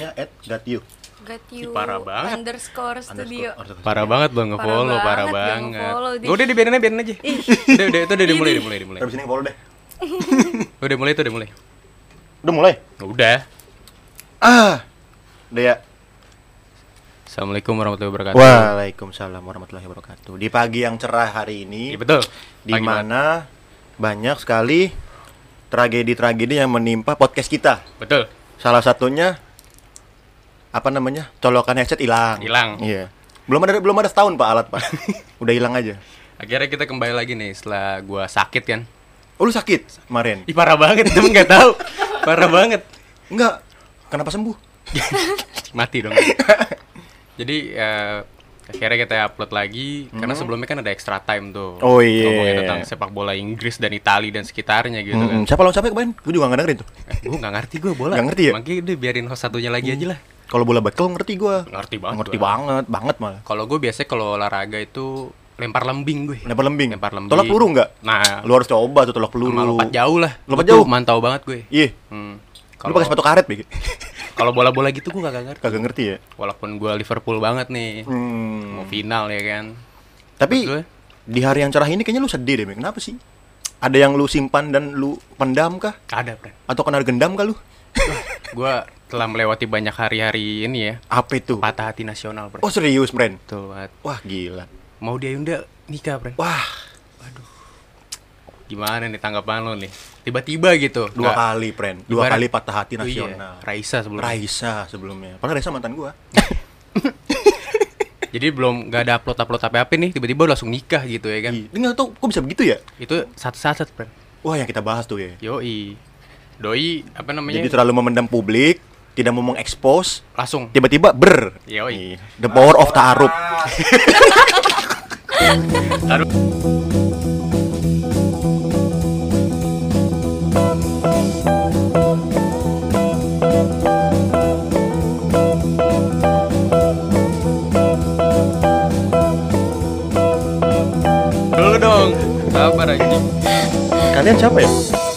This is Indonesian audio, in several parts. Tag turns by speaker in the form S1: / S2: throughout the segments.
S1: Twitternya @gatiu.
S2: Got you
S3: parah banget.
S2: underscore studio.
S1: Underscore-
S3: Parah banget lo nge-follow,
S2: Parah banget
S3: banget. Udah dibiarin aja, biarin aja. udah, udah, itu udah dimulai, dimulai, dimulai.
S1: Terus sini follow deh.
S3: Udah mulai itu udah mulai.
S1: Udah mulai.
S3: Udah.
S1: Ah. Udah ya.
S3: Assalamualaikum warahmatullahi wabarakatuh.
S1: Waalaikumsalam warahmatullahi wabarakatuh. Di pagi yang cerah hari ini,
S3: Iya betul.
S1: di
S3: Pagi banget.
S1: mana banyak sekali tragedi-tragedi yang menimpa podcast kita.
S3: Betul.
S1: Salah satunya apa namanya? Colokan headset hilang.
S3: Hilang.
S1: Iya. Belum ada belum ada setahun Pak alat Pak. Udah hilang aja.
S3: Akhirnya kita kembali lagi nih setelah gua sakit kan.
S1: Oh lu sakit kemarin?
S3: Ih parah banget, temen nggak tahu. Parah banget.
S1: Enggak. Kenapa sembuh?
S3: Mati dong. Jadi eh, akhirnya kita upload lagi karena sebelumnya kan ada extra time tuh.
S1: Oh, iya.
S3: Ngomongin tentang sepak bola Inggris dan Italia dan sekitarnya gitu kan.
S1: Mm-mm. Siapa lawan siapa kemarin? Gue juga gak dengerin tuh.
S3: gue nggak ngerti gue bola.
S1: Nggak ngerti ya?
S3: Makanya udah biarin host satunya lagi aja lah.
S1: Kalau bola bekel ngerti gue.
S3: Ngerti banget.
S1: Ngerti
S3: gua.
S1: banget, banget malah.
S3: Kalau gue biasanya kalau olahraga itu lempar lembing gue.
S1: Lempar lembing.
S3: Lempar lembing.
S1: Tolak peluru enggak?
S3: Nah,
S1: Lu harus coba tuh tolak peluru.
S3: lompat jauh lah.
S1: Lompat jauh?
S3: Mantau banget gue.
S1: Iya.
S3: Hmm.
S1: Lu pakai sepatu karet, Bik.
S3: Kalau bola-bola gitu gue kagak ngerti.
S1: Kagak ngerti ya.
S3: Walaupun gue Liverpool banget nih.
S1: Hmm.
S3: Mau final ya kan.
S1: Tapi
S3: Betul.
S1: di hari yang cerah ini kayaknya lu sedih deh, Bik. Kenapa sih? Ada yang lu simpan dan lu pendam kah?
S3: Ada, Pren.
S1: Atau kena gendam kah lu?
S3: gue telah melewati banyak hari-hari ini ya.
S1: Apa itu?
S3: Patah hati nasional, Pren.
S1: Oh serius, Bren?
S3: Betul banget.
S1: Wah, gila.
S3: Mau dia Yunda nikah, Pren.
S1: Wah,
S3: Gimana nih tanggapan lo nih? Tiba-tiba gitu.
S1: dua
S3: nggak-
S1: kali, Bren. Dua
S3: Ibarat-
S1: kali patah hati
S3: Oh iya,
S1: nasional.
S3: Raisa sebelum.
S1: Raisa sebelumnya. Padahal Raisa mantan gua.
S3: Jadi belum nggak ada upload upload apa apa nih, tiba-tiba langsung nikah gitu ya kan?
S1: Nggak tahu kok bisa begitu ya?
S3: Itu satu-satu, Pren.
S1: Wah, yang kita bahas tuh ya.
S3: Yoi. Doi apa namanya?
S1: Jadi terlalu memendam publik, tidak mau mengekspos,
S3: langsung.
S1: tiba-tiba ber.
S3: Yoi.
S1: The power of ta'aruf.
S3: Dulu dong. Sabar anjing.
S1: Kalian siapa ya?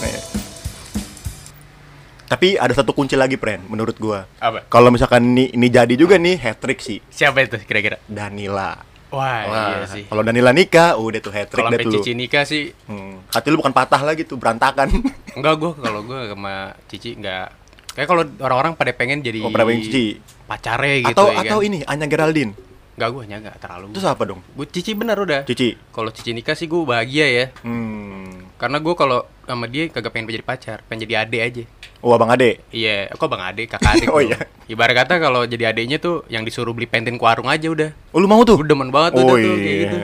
S1: Tapi ada satu kunci lagi, Pren, menurut gua.
S3: Apa?
S1: Kalau misalkan ini, ini jadi juga nih hat trick sih,
S3: Siapa itu kira-kira?
S1: Danila.
S3: Wah,
S1: Wah,
S3: iya sih.
S1: kalau Danila nikah, udah tuh hat trick
S3: Kalau
S1: tuh.
S3: Cici nikah sih
S1: Hmm. Hati lu bukan patah lagi tuh, berantakan.
S3: enggak gua kalau gua sama Cici enggak kayak kalau orang-orang pada pengen jadi
S1: Oh, pada pengen Cici.
S3: pacare gitu
S1: atau
S3: ya
S1: atau
S3: kan.
S1: ini Anya Geraldine.
S3: Enggak gua nya enggak terlalu.
S1: Terus apa dong?
S3: Gue Cici bener udah.
S1: Cici.
S3: Kalau Cici nikah sih gue bahagia ya.
S1: Hmm.
S3: Karena gue kalau sama dia kagak pengen jadi pacar, pengen jadi ade aja.
S1: Oh, Abang Ade.
S3: Iya, kok bang ade, kakak adik.
S1: Oh,
S3: tuh.
S1: iya.
S3: Ibarat kata kalau jadi adenya tuh yang disuruh beli pentin ke warung aja udah.
S1: Oh, lu mau tuh?
S3: Gue demen banget tuh,
S1: Oh,
S3: tuh, tuh, kayak
S1: iya.
S3: gitu.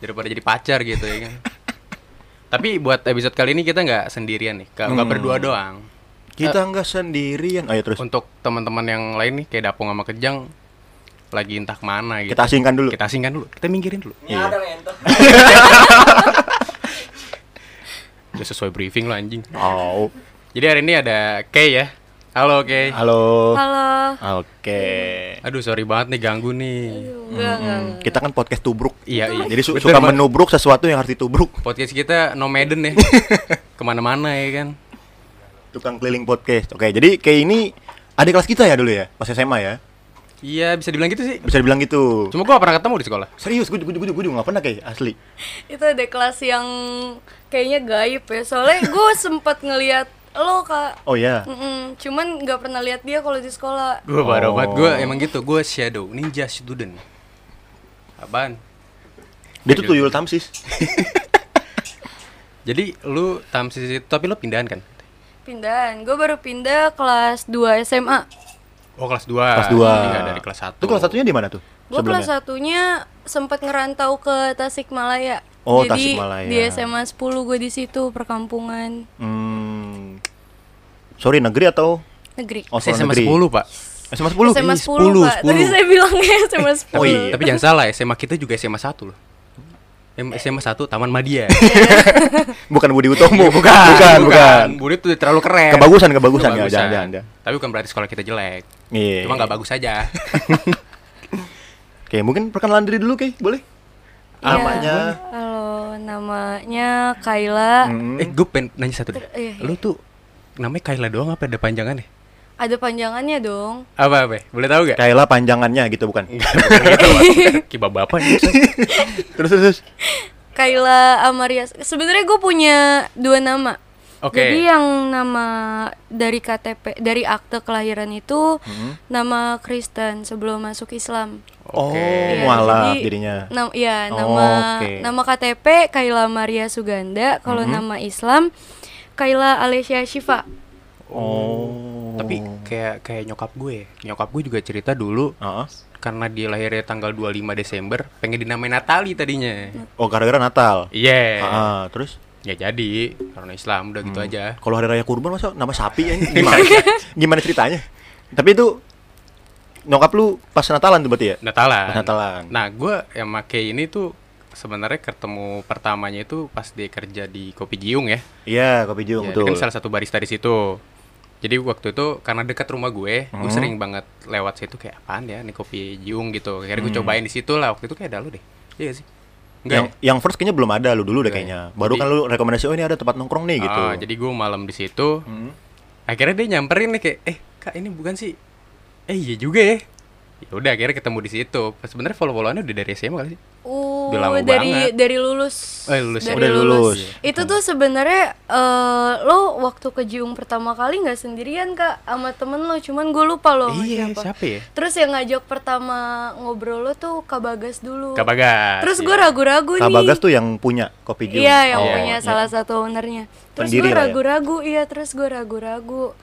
S3: Daripada jadi pacar gitu ya kan. Tapi buat episode kali ini kita nggak sendirian nih, nggak
S1: Hmm.
S3: berdua doang.
S1: Kita nggak sendirian. Ayo terus.
S3: Untuk teman-teman yang lain nih kayak Dapung sama Kejang lagi entah ke mana gitu.
S1: Kita asingkan dulu.
S3: Kita asingkan dulu, kita minggirin dulu.
S1: Iya.
S3: Udah sesuai briefing lo anjing.
S1: Oh.
S3: Jadi hari ini ada Kay ya. Halo Kay.
S1: Halo.
S2: Halo.
S1: Oke.
S3: Aduh sorry banget nih ganggu nih.
S2: Enggak, enggak.
S1: Hmm, Kita kan podcast tubruk.
S3: Iya iya.
S1: Jadi su-
S3: Betul,
S1: suka menubruk sesuatu yang harus ditubruk.
S3: Podcast kita nomaden ya. Ke mana-mana ya kan.
S1: Tukang keliling podcast. Oke, jadi kayak ini adik kelas kita ya dulu ya, pas SMA ya.
S3: Iya bisa dibilang gitu sih.
S1: Bisa dibilang gitu.
S3: Cuma gua gak pernah ketemu di sekolah.
S1: Serius, gue juga gue juga gak pernah kayak asli.
S2: Itu ada kelas yang kayaknya gaib ya. Soalnya gue sempat ngeliat lo kak.
S1: Oh ya.
S2: Mm-mm, cuman nggak pernah lihat dia kalau di sekolah.
S3: Gue baru
S1: Oh.
S3: banget. Gue emang gitu. Gue shadow ninja student. Apaan?
S1: Dia tuh tuyul tamsis.
S3: Jadi lu tamsis itu tapi lu pindahan kan?
S2: Pindahan. Gue baru pindah kelas 2 SMA.
S3: Oh kelas 2
S1: Kelas dua.
S3: dari kelas 1
S1: Itu kelas satunya di mana tuh?
S2: Gue kelas
S1: Sebelumnya?
S2: satunya sempat ngerantau ke Tasikmalaya.
S1: Oh,
S2: Jadi
S1: Tasikmalaya.
S2: di SMA 10 gue di situ perkampungan
S1: Hmm. Sorry, negeri atau
S2: negeri.
S1: Oh,
S3: SMA
S1: negeri.
S3: 10 pak
S1: SMA 10.
S2: SMA
S3: Ih,
S2: 10, Pak.
S3: 10.
S2: Tadi saya bilangnya SMA 10.
S1: Oh, iya.
S3: Tapi jangan salah SMA kita juga SMA 1 loh SMA 1 Taman Madia
S1: Bukan Budi Utomo.
S3: bukan,
S1: bukan, bukan.
S3: Budi tuh terlalu keren
S1: Kebagusan, kebagusan ya,
S3: Kebagusan.
S1: jangan, jangan, jangan.
S3: Tapi bukan berarti sekolah kita jelek
S1: Iya.
S3: Cuma nggak bagus aja
S1: Oke, mungkin perkenalan diri dulu, Kay. Boleh?
S2: Iya.
S1: Namanya.
S2: Halo, namanya Kaila.
S1: Hmm.
S3: Eh gue pengen nanya satu deh
S2: Iya, iya.
S3: Lu tuh namanya Kaila doang apa ada panjangannya?
S2: Ada panjangannya dong.
S3: Apa apa? Boleh tahu gak?
S1: Kayla panjangannya gitu bukan?
S3: Kiba bapak nih.
S1: terus terus. terus.
S2: Kayla Amaria. Sebenarnya gue punya dua nama.
S3: Oke.
S2: Jadi yang nama dari KTP dari akte kelahiran itu
S1: Hmm.
S2: nama Kristen sebelum masuk Islam.
S1: Oh,
S3: Oke.
S2: Iya,
S1: mualaf
S2: jadi
S1: jadinya.
S2: Nam, iya,
S1: Oh,
S2: nama
S1: oke.
S2: nama KTP Kayla Maria Suganda, kalau
S1: Mhm.
S2: nama Islam Kayla Alessia Shiva.
S1: Oh.
S3: Tapi kayak kayak nyokap gue. Nyokap gue juga cerita dulu
S1: Heeh.
S3: karena dia lahirnya tanggal 25 Desember, pengen dinamain Natali tadinya.
S1: Oh, gara-gara Natal.
S3: Iya.
S1: Heeh, terus
S3: Ya jadi karena Islam udah gitu
S1: Hmm.
S3: aja.
S1: kalau hari raya kurban masa nama sapi ya gimana? gimana ceritanya? Tapi itu nyokap lu pas Natalan tuh berarti ya?
S3: Natalan.
S1: Pas Natalan.
S3: Nah, gue yang make ini tuh sebenarnya ketemu pertamanya itu pas dia kerja di Kopi Jiung ya.
S1: Iya, kopi jung
S3: Ya,
S1: betul.
S3: kan salah satu barista di situ. Jadi waktu itu karena dekat rumah gue, gue
S1: Hmm.
S3: sering banget lewat situ kayak apaan ya nih kopi Jiung gitu. Akhirnya gue
S1: Hmm.
S3: cobain di situ lah. Waktu itu kayak ada lu deh. Iya sih? Enggak
S1: yang yang first kayaknya belum ada lu dulu deh
S3: Enggak
S1: kayaknya.
S3: ya?
S1: Baru
S3: Jadi-
S1: kan lu rekomendasi oh ini ada tempat nongkrong nih gitu.
S3: Ah, jadi gue malam di situ.
S1: Hmm.
S3: Akhirnya dia nyamperin nih kayak, eh kak ini bukan sih? Eh iya juga ya. Ya udah akhirnya ketemu di situ. Pas Sebenarnya follow-followannya udah dari SMA kali sih.
S2: Uh,
S3: Udah lama
S2: dari
S3: banget.
S2: dari lulus.
S3: Oh, lulus ya?
S2: Dari
S1: Udah lulus.
S2: Itu tuh sebenarnya eh, lo waktu ke Jiung pertama kali nggak sendirian kak sama temen lo, cuman gue lupa lo
S3: iya,
S2: siapa.
S3: siapa ya?
S2: Terus yang ngajak pertama ngobrol lo tuh Kak Bagas dulu.
S3: Kak Bagas.
S2: Terus
S3: iya.
S2: gue ragu-ragu
S1: Kak
S2: nih.
S1: Bagas tuh yang punya kopi jung.
S2: Iya, yang
S3: Oh,
S2: punya
S3: iya.
S2: salah satu ownernya. Terus gue
S1: ya.
S2: ragu-ragu, iya terus gue ragu-ragu.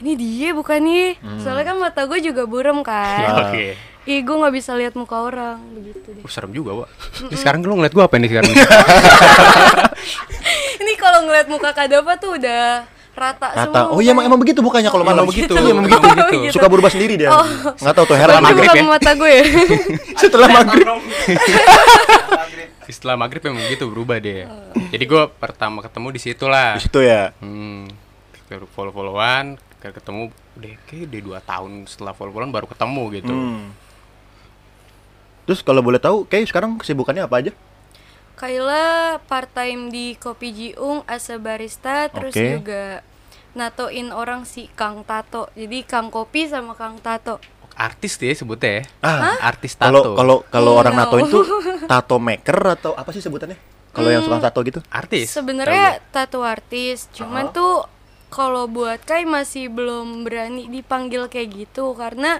S2: Ini dia bukan nih?
S1: Hmm.
S2: Soalnya kan mata gue juga burem kan.
S3: Oke.
S2: Ih, gue nggak bisa lihat muka orang begitu deh.
S3: Uh, serem juga, Wak. Ini sekarang lu ngeliat gua apa ini sekarang?
S2: Ini kalau ngeliat muka Kak Dava tuh udah rata,
S1: Rata.
S2: semua.
S1: Oh iya emang, emang begitu bukannya kalau malam
S3: Emang begitu.
S1: Iya, emang begitu.
S3: Emang begitu.
S2: Gitu.
S1: Suka berubah sendiri dia.
S2: Oh.
S1: Nggak tahu tuh
S3: Setelah
S1: heran
S2: Tapi
S3: maghrib
S2: bukan
S3: ya?
S2: mata gue ya.
S1: setelah maghrib.
S3: Setelah maghrib emang gitu berubah dia. Jadi gua pertama ketemu di situ lah.
S1: Di situ ya.
S3: Hmm. Follow-followan, kayak ketemu udah kayak udah dua tahun setelah follow-followan baru ketemu gitu.
S1: Hmm. Terus kalau boleh tahu, kayak sekarang kesibukannya apa aja?
S2: Kayla part time di Kopi Jiung as a barista terus
S1: Oke.
S2: juga natoin orang si Kang Tato. Jadi Kang Kopi sama Kang Tato.
S3: Artis dia sebutnya ya.
S1: Ah,
S3: Artis tato.
S1: Kalau kalau kalau
S2: Hmm,
S1: orang
S2: no.
S1: nato itu tato maker atau apa sih sebutannya? Kalau yang suka tato gitu?
S3: artis.
S2: Sebenarnya tato artis, cuman
S1: Ah.
S2: tuh kalau buat Kai masih belum berani dipanggil kayak gitu karena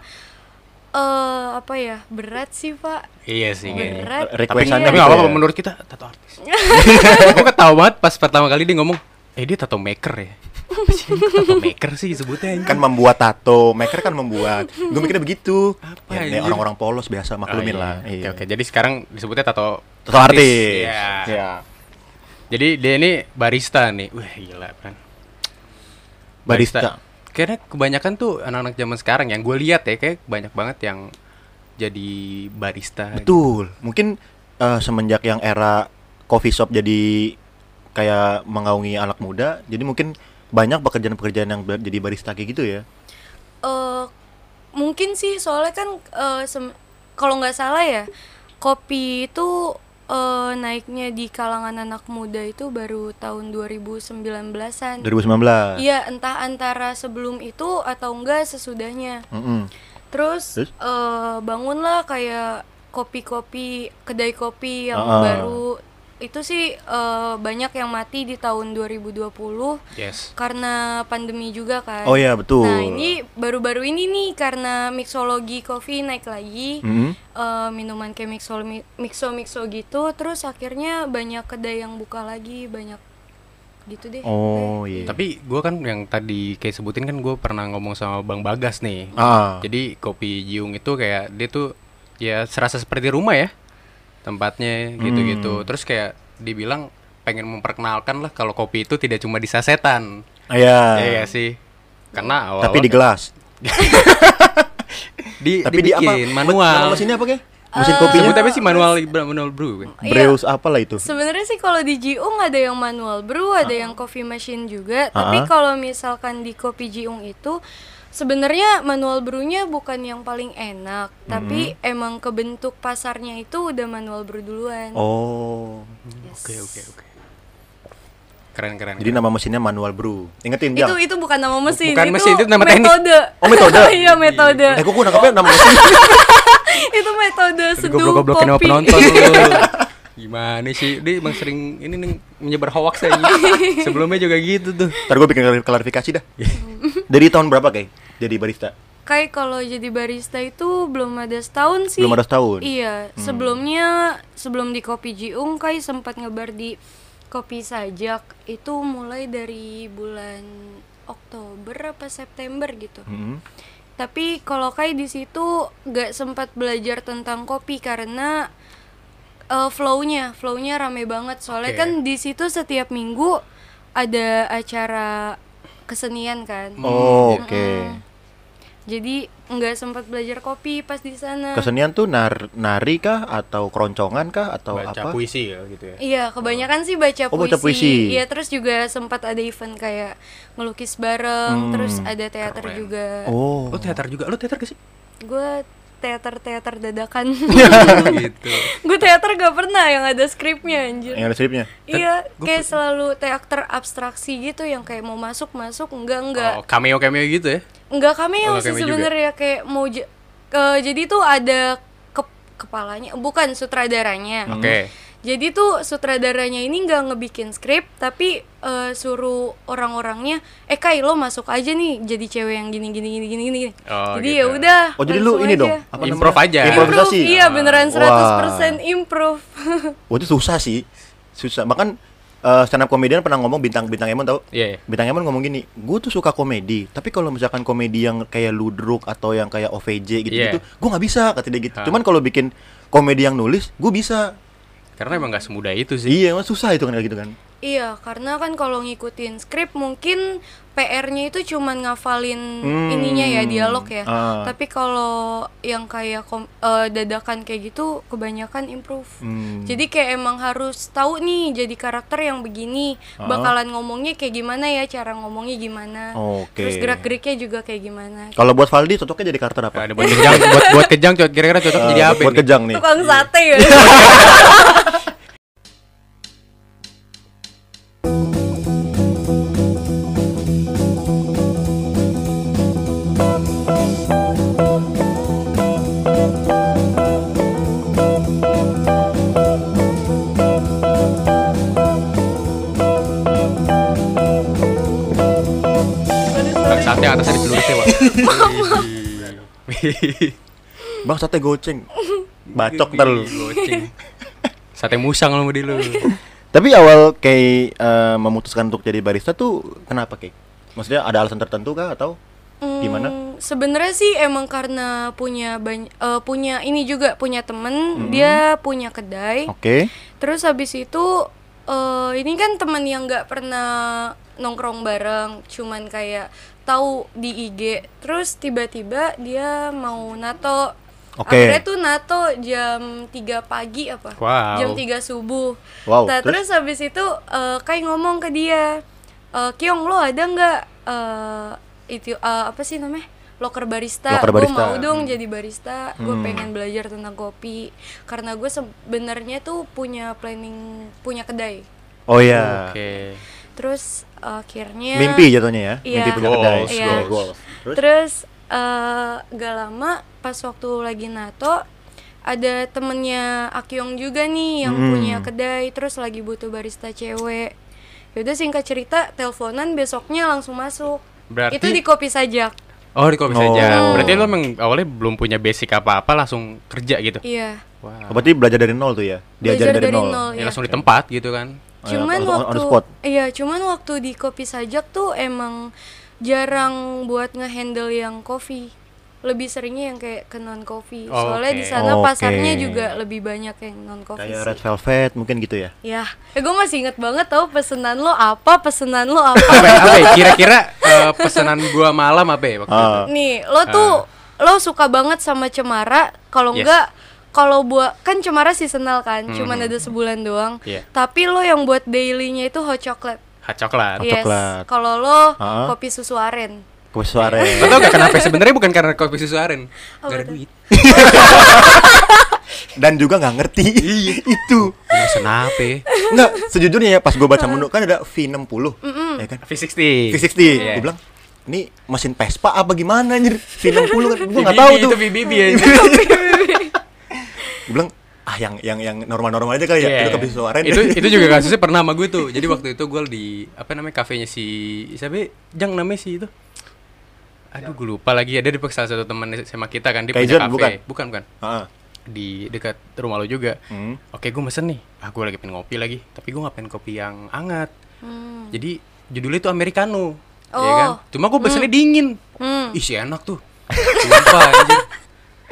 S2: eh apa ya berat sih pak
S3: Iya sih
S2: berat
S3: Tapi,
S1: Requestannya
S3: tapi nggak apa-apa
S1: ya?
S3: menurut kita tato artis. gue ketawa banget pas pertama kali dia ngomong, eh dia tato maker ya. Tato maker sih sebutnya?
S1: Kan membuat tato, maker kan membuat. Gue mikirnya begitu.
S3: Apa
S1: Ya, ini orang-orang polos biasa maklumin
S3: Oh, iya.
S1: lah.
S3: Oke
S1: Iya.
S3: oke. Jadi sekarang disebutnya tato
S1: Tato artis.
S3: Iya.
S1: Iya.
S3: Jadi dia ini barista nih. Wah, gila kan.
S1: Barista.
S3: Kayaknya kebanyakan tuh anak-anak zaman sekarang yang gue lihat ya kayak banyak banget yang jadi barista.
S1: Betul. Mungkin eh, semenjak yang era coffee shop jadi kayak mengaungi anak muda, jadi mungkin banyak pekerjaan-pekerjaan yang ber- jadi barista kayak gitu ya.
S2: Eh, mungkin sih soalnya kan sem- kalau nggak salah ya kopi itu eh, naiknya di kalangan anak muda itu baru tahun 2019-an
S1: 2019.
S2: Iya, entah antara sebelum itu atau enggak sesudahnya.
S1: Mm-mm.
S2: Terus,
S1: Terus?
S2: eh, bangunlah kayak kopi-kopi, kedai kopi yang
S1: Ah.
S2: baru. Itu sih eh, banyak yang mati di tahun 2020
S3: Yes.
S2: karena pandemi juga kan.
S1: Oh iya betul.
S2: Nah, ini baru-baru ini nih karena mixologi kopi naik lagi.
S1: Mm-mm.
S2: eh, minuman kayak mixo mixo mixo gitu, terus akhirnya banyak kedai yang buka lagi, banyak gitu deh.
S1: Oh iya.
S3: Tapi gue kan yang tadi kayak sebutin kan gue pernah ngomong sama Bang Bagas nih.
S1: ah.
S3: Jadi kopi Jiung itu kayak dia tuh ya serasa seperti rumah ya tempatnya gitu-gitu.
S1: Hmm.
S3: Terus kayak dibilang pengen memperkenalkan lah kalau kopi itu tidak cuma di sasetan.
S1: Iya.
S3: Iya sih. Karena awal
S1: Tapi di gelas.
S3: di
S1: Tapi di apa?
S3: dibikin manual.
S1: Mesinnya apa kek? Mesin
S2: Eh,
S1: kopinya?
S3: Apa sih manual manual brew? kan?
S2: Iya.
S1: Brews apa lah itu?
S2: Sebenarnya sih kalau di Jiung ada yang manual brew, ada yang coffee machine juga. Tapi
S1: Ah.
S2: kalau misalkan di kopi Jiung itu sebenarnya manual brewnya bukan yang paling enak, tapi emang kebentuk pasarnya itu udah manual brew duluan.
S1: Oh.
S3: Oke oke oke. Keren keren.
S1: Jadi nama mesinnya manual brew. Ingetin
S2: itu itu bukan nama mesin
S3: Bukan
S2: itu
S3: mesin, itu nama teknik.
S2: metode
S1: Oh, metode?
S2: iya metode
S1: Eh, kok gue nangkapnya nama mesin?
S2: itu metode seduh kopi
S3: penonton. Gimana sih? Dia emang sering ini nih menyebar hoax aja. Sebelumnya juga gitu tuh.
S1: Ntar gue bikin klarifikasi dah. Dari tahun berapa kayak jadi barista?
S2: kayak kalau jadi barista itu belum ada setahun sih
S1: Belum ada setahun?
S2: iya sebelumnya sebelum di kopi Jiung kai sempat ngebar di kopi sajak itu mulai dari bulan Oktober apa September gitu
S1: Hmm.
S2: tapi kalau kai di situ gak sempat belajar tentang kopi karena eh, flow-nya flow-nya rame banget soalnya
S3: Oke.
S2: kan di situ setiap minggu ada acara kesenian kan
S1: Oh,
S3: iya.
S1: oke.
S2: jadi nggak sempat belajar kopi pas di sana
S1: Kesenian tuh nar nari kah atau keroncongan kah atau
S3: Baca
S1: apa?
S3: puisi ya gitu ya.
S2: Iya, kebanyakan sih baca
S1: Oh,
S2: puisi.
S1: baca puisi.
S2: Iya, terus juga sempat ada event kayak ngelukis bareng,
S1: Hmm.
S2: terus ada teater
S3: Keren.
S2: juga.
S1: Oh.
S3: Lo teater juga? Lo teater gak sih?
S2: Gue teater-teater dadakan.
S3: gitu.
S2: gue teater gak pernah yang ada skripnya anjir.
S1: Yang ada stripnya.
S2: Iya, kayak selalu teater abstraksi gitu yang kayak mau masuk masuk enggak enggak.
S3: Oh, cameo cameo gitu ya?
S2: Enggak cameo
S3: Oh,
S2: sih sebenarnya kayak mau j- ke- jadi tuh ada ke- kepalanya bukan sutradaranya.
S3: Oke.
S2: Jadi tuh sutradaranya ini nggak ngebikin skrip, tapi eh, suruh orang-orangnya, eh Kai lo masuk aja nih jadi cewek yang gini gini gini gini gini.
S3: Oh,
S2: jadi
S3: gitu.
S2: ya udah.
S1: Oh, jadi lu ini
S2: aja.
S1: dong. Apa
S3: Improv
S1: namanya?
S3: aja.
S1: Improvisasi.
S2: Improve, iya beneran 100% improve.
S1: Wah, itu susah sih. Susah. Bahkan eh, stand up comedian pernah ngomong bintang-bintang Emon tau?
S3: Iya, iya.
S1: Bintang Emon ngomong gini, gue tuh suka komedi, tapi kalau misalkan komedi yang kayak ludruk atau yang kayak OVJ gitu-gitu,
S3: Iya.
S1: gue nggak bisa kata dia gitu.
S3: Ah.
S1: Cuman kalau bikin komedi yang nulis, gue bisa.
S3: Karena emang gak semudah itu sih.
S1: Iya, emang susah itu kan kayak gitu kan.
S2: iya, karena kan kalau ngikutin skrip mungkin PR-nya itu cuman ngafalin
S1: Hmm,
S2: ininya ya dialog ya.
S1: ah.
S2: Tapi kalau yang kayak kom- eh, dadakan kayak gitu kebanyakan improve.
S1: Hmm.
S2: Jadi kayak emang harus tahu nih jadi karakter yang begini,
S1: Ah.
S2: bakalan ngomongnya kayak gimana ya, cara ngomongnya gimana.
S1: Oke.
S2: Terus gerak-geriknya juga kayak gimana.
S1: Kalau buat Valdi cocoknya jadi karakter apa?
S3: Ada buat kejang, buat buat kejang cocok kira-kira cocok
S1: Eh,
S3: jadi apa
S1: buat
S3: nih?
S1: kejang nih.
S2: Tukang sate ya.
S3: Sate atasnya dicelurutin, Pak.
S1: Bang sate goceng. Bacok.
S3: Goceng. Sate musang lu di lu.
S1: Tapi awal kayak eh, memutuskan untuk jadi barista tuh kenapa kayak? Maksudnya ada alasan tertentu kah atau gimana?
S2: Hmm, Sebenarnya sih emang karena punya banyak punya ini juga punya temen dia punya kedai.
S1: Oke.
S2: Terus habis itu eh ini kan teman yang nggak pernah nongkrong bareng, cuman kayak tahu di IG. Terus tiba-tiba dia mau nato.
S1: Oke.
S2: Akhirnya tuh nato jam 3 pagi apa?
S3: Wow.
S2: Jam 3 subuh.
S1: Wow,
S2: Nah,
S1: terus?
S2: terus? habis itu eh kayak ngomong ke dia, "Eh, Kyong lo ada nggak eh itu eh, apa sih namanya? Loker barista.
S1: Loker
S2: Gue
S1: barista.
S2: mau dong jadi barista. Gue
S1: Hmm.
S2: pengen belajar tentang kopi karena gue sebenarnya tuh punya planning punya kedai.
S1: Oh iya.
S3: Oke.
S2: Terus akhirnya
S1: Mimpi jatuhnya ya.
S2: Iya.
S1: Mimpi punya
S3: Goals,
S1: kedai.
S2: Iya.
S1: Goals, goals. Terus?
S2: Terus eh, gak lama pas waktu lagi nato ada temennya Akyong juga nih yang
S1: Hmm.
S2: punya kedai terus lagi butuh barista cewek. Yaudah singkat cerita teleponan besoknya langsung masuk.
S3: Berarti-
S2: itu di kopi sajak.
S3: Oh, di kopi
S1: Oh.
S3: saja. Berarti lu emang awalnya belum punya basic apa-apa langsung kerja gitu.
S2: Iya.
S3: Wah.
S1: Oh, berarti belajar dari nol tuh ya? Diajarin
S2: Belajar
S1: dari, nol.
S3: Ya,
S2: iya.
S3: langsung di tempat gitu kan.
S1: Oh, ya,
S2: Cuman
S1: on- on
S2: waktu iya, cuman waktu di kopi sajak tuh emang jarang buat ngehandle yang kopi. Lebih seringnya yang kayak ke non kopi.
S3: Oh,
S2: Soalnya di
S3: oke.
S2: sana
S1: Oke.
S2: pasarnya juga lebih banyak yang non kopi.
S1: Kayak red velvet mungkin gitu ya?
S2: Ya, eh, gue masih inget banget tau pesenan lo apa, pesenan lo apa.
S3: Apa, apa ya? Kira-kira eh, pesanan gua malam apa ya waktu itu?
S1: Ah.
S2: Nih, lo tuh lo suka banget sama cemara. Kalau
S3: Yes.
S2: enggak, kalau buat kan cemara seasonal kan, cuman ada sebulan doang.
S3: Iya.
S2: Tapi lo yang buat dailynya itu hot chocolate.
S3: Hot.
S1: Hot
S2: yes. Kalau lo
S1: Ah.
S2: kopi susu aren.
S1: Kue suara.
S3: Lo tau gak kenapa sebenarnya bukan karena kopi susu aren. Gak
S2: Apa
S3: ada duit.
S1: Dan juga nggak ngerti. itu.
S3: Jadi Mesen apa?
S1: Enggak, sejujurnya ya pas gue baca menu kan ada V60 ya kan
S3: V60.
S1: V60
S3: Iya.
S1: gue bilang ini mesin Vespa apa gimana anjir V60 kan gue nggak tahu tuh
S3: Itu VBB aja.
S1: gue bilang ah yang yang yang normal-normal aja kali ya
S3: Iya.
S1: itu ke suara
S3: itu itu juga kasusnya pernah sama gue tuh jadi waktu itu gue di apa namanya kafenya si siapa jang namanya si itu aduh gue lupa lagi ya dia di salah satu teman sama kita kan dia punya kafe
S1: bukan?
S3: bukan bukan
S1: Heeh.
S3: di dekat rumah lo juga
S1: Hmm.
S3: oke gue mesen nih ah gue lagi pengen ngopi lagi tapi gue nggak pengen kopi yang hangat
S2: Hmm.
S3: jadi judulnya itu americano ya
S2: Oh.
S3: kan cuma gue pesennya dingin
S2: Hmm.
S3: ih sih enak tuh Sumpah.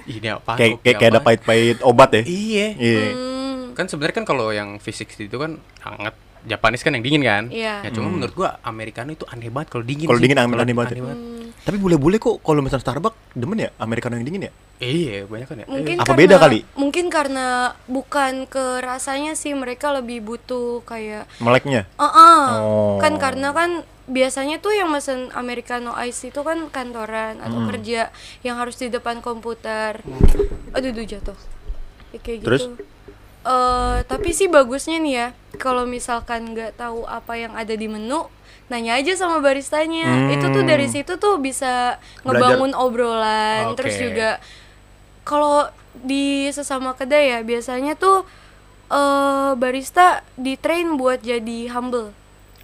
S3: Ini apa?
S1: Kayak kayak kayak ada pahit-pahit obat ya?
S3: Iya.
S1: Iya.
S2: Hmm.
S3: kan sebenarnya kan kalau yang V60 itu kan hangat. Japanese kan yang dingin kan?
S2: Iya.
S3: ya cuma menurut gua americano itu aneh banget kalau dingin
S1: Kalau dingin aneh- aneh banget. Ya.
S2: Hmm.
S1: tapi bule-bule kok kalau misalnya Starbucks demen ya americano yang dingin ya
S3: iya banyak kan ya
S2: Mungkin
S1: Apa
S2: karena,
S1: beda kali?
S2: Mungkin karena bukan ke rasanya sih mereka lebih butuh kayak
S1: meleknya
S2: Heeh.
S1: Oh.
S2: Kan karena kan biasanya tuh yang mesen americano ice itu kan kantoran atau
S1: Hmm.
S2: kerja yang harus di depan komputer. Aduh, duh jatuh. Ya, kayak
S1: Terus?
S2: gitu. Eh, tapi sih bagusnya nih ya, kalau misalkan nggak tahu apa yang ada di menu, nanya aja sama baristanya. Itu tuh dari
S1: Hmm.
S2: situ tuh bisa
S1: Belajar.
S2: ngebangun obrolan, terus
S3: Oke.
S2: juga kalau di sesama kedai ya biasanya tuh eh barista di train buat jadi humble.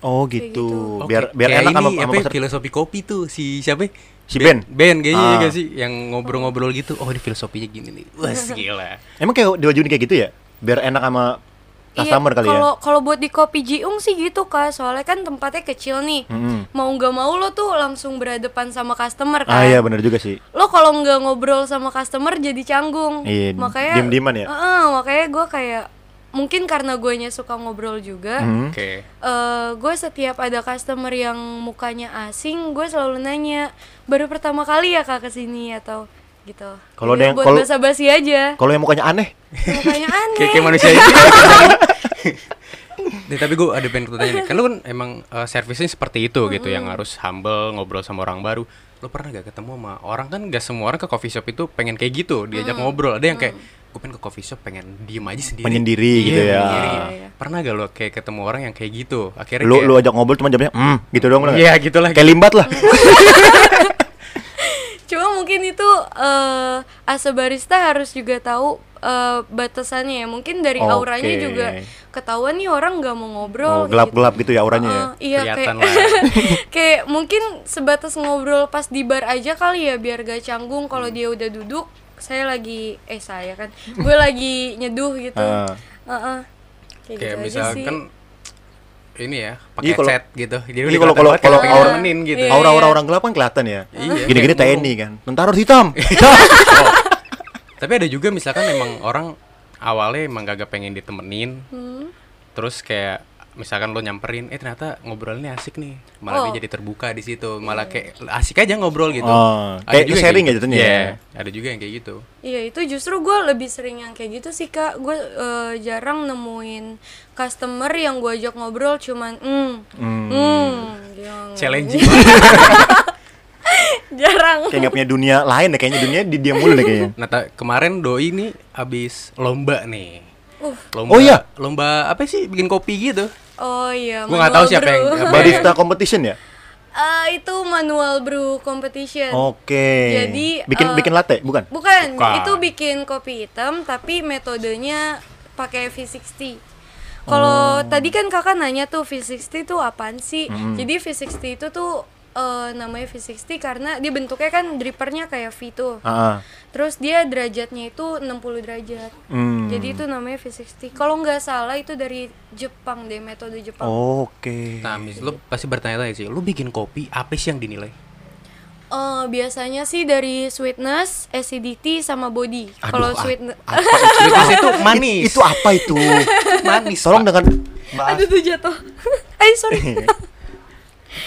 S1: oh gitu
S2: gitu.
S3: Oke,
S1: biar biar
S3: kayak
S1: enak
S3: ini,
S1: sama
S3: apa
S1: sama
S3: ya,
S1: peserta.
S3: filosofi kopi tuh si siapa ya?
S1: Si Ben?
S3: Ben kayaknya
S1: Ah.
S3: ya gak sih yang ngobrol-ngobrol gitu oh ini filosofinya gini nih wah gila
S1: emang kayak diwajuin kayak gitu ya biar enak sama customer
S2: iya,
S1: kali ya
S2: kalau kalau buat di kopi Jiung sih gitu kak, soalnya kan tempatnya kecil nih.
S1: Mm-mm.
S2: Mau nggak mau lo tuh langsung berhadapan sama customer
S1: ah
S2: kan.
S1: iya benar juga sih
S2: Lo kalau nggak ngobrol sama customer jadi canggung.
S1: Iya,
S2: makanya
S1: diem-dieman ya?
S2: Heeh, makanya gue kayak mungkin karena guanya suka ngobrol juga.
S1: Hmm.
S3: oke
S2: eh gue setiap ada customer yang mukanya asing, gue selalu nanya baru pertama kali ya kak ke sini atau gitu.
S1: Kalau ada yang-
S2: buat
S1: kalau-
S2: basa-basi aja.
S1: kalau yang mukanya aneh
S2: Mukanya aneh.
S3: kayak kayak manusia ini Nih, tapi gue ada pengen tanya nih, kan lu kan emang eh, servisnya seperti itu gitu, yang harus humble, ngobrol sama orang baru. Lo pernah gak ketemu sama orang kan gak semua orang ke coffee shop itu pengen kayak gitu, diajak ngobrol. Ada yang kayak gue pengen ke coffee shop pengen diem aja sendiri.
S1: Menyendiri
S3: Iya,
S1: gitu ya.
S3: menyendiri.
S2: Iya, iya.
S3: Pernah gak lo kayak ketemu orang yang kayak gitu? Akhirnya
S1: lu
S3: kayak,
S1: lu ajak ngobrol cuma jawabnya hmm gitu doang?
S3: Iya, gitu lah.
S1: kayak limbat lah
S2: Cuma mungkin itu eh asa barista harus juga tahu eh, batasannya ya. Mungkin dari auranya
S1: Oke.
S2: juga ketahuan nih orang nggak mau ngobrol.
S1: oh, gelap-gelap gitu ya auranya ya
S2: Heeh, iya
S3: Kelihatan
S2: kayak
S3: lah.
S2: kayak mungkin sebatas ngobrol pas di bar aja kali ya biar gak canggung kalau
S1: Hmm.
S2: dia udah duduk saya lagi eh saya kan gue lagi nyeduh gitu
S1: Ah.
S2: Heeh. kayak
S3: kayak
S2: gitu aja sih
S3: misalkan ini ya, pakai
S1: Iya, kalau-
S3: chat gitu. Jadi
S1: Iya, kalau- kalau- kalau
S3: pengen
S1: aura-
S3: gitu.
S2: Iya.
S1: aura-aura orang gelap kan kelihatan ya
S3: Iya,
S1: gini-gini
S3: kayak
S1: TNI kan tentara harus hitam
S3: Oh. Tapi ada juga misalkan emang orang awalnya emang gak pengen ditemenin.
S2: Hmm.
S3: Terus kayak misalkan lo nyamperin, eh ternyata ngobrolnya asik nih. Malah
S2: Oh.
S3: dia jadi terbuka di situ. Malah kayak asik aja ngobrol gitu.
S1: Oh,
S3: Ada
S1: kayak
S3: juga yang
S1: sharing ya jatuhnya
S3: Iya,
S1: ya?
S3: ada juga yang kayak gitu.
S2: Iya itu justru gue lebih sering yang kayak gitu sih kak Gue eh, jarang nemuin customer yang gue ajak ngobrol cuman hmm,
S1: Hmm.
S2: hmm, yang-
S3: Challenging banget.
S2: Jarang
S1: kayak nggak punya dunia lain deh kayaknya dunia di dia mulu deh kayaknya
S3: Nah, ta- kemarin doi nih abis lomba nih.
S2: Uh.
S3: Lomba,
S1: Oh, iya?
S3: Lomba apa sih bikin kopi gitu?
S2: Oh iya
S3: Gua nggak tahu
S2: manual
S3: siapa yang-
S2: brew.
S1: barista competition ya
S2: Eh, Itu manual brew competition
S1: oke
S2: Jadi,
S1: bikin
S2: eh,
S1: bikin latte bukan
S2: Bukan,
S3: Bukan.
S2: itu bikin kopi hitam tapi metodenya pakai V60. Kalau tadi kan kakak nanya tuh V60 tuh apaan sih? Jadi V60 itu tuh eh, namanya V60 karena dia bentuknya kan drippernya kayak V tuh.
S1: Ah.
S2: Terus dia derajatnya itu 60 derajat.
S1: Hmm.
S2: Jadi itu namanya V60. Kalau nggak salah itu dari Jepang deh, metode Jepang.
S1: oke
S3: Nah, mis, lu pasti bertanya-tanya sih, lu bikin kopi apa sih yang dinilai?
S2: Eh, biasanya sih dari sweetness, acidity sama body. Kalau
S1: ah,
S2: sweetness
S1: apa itu?
S3: Sweetness itu manis.
S1: itu apa itu
S3: manis.
S1: tolong dengan
S2: Aduh tuh jatuh. Ay sorry.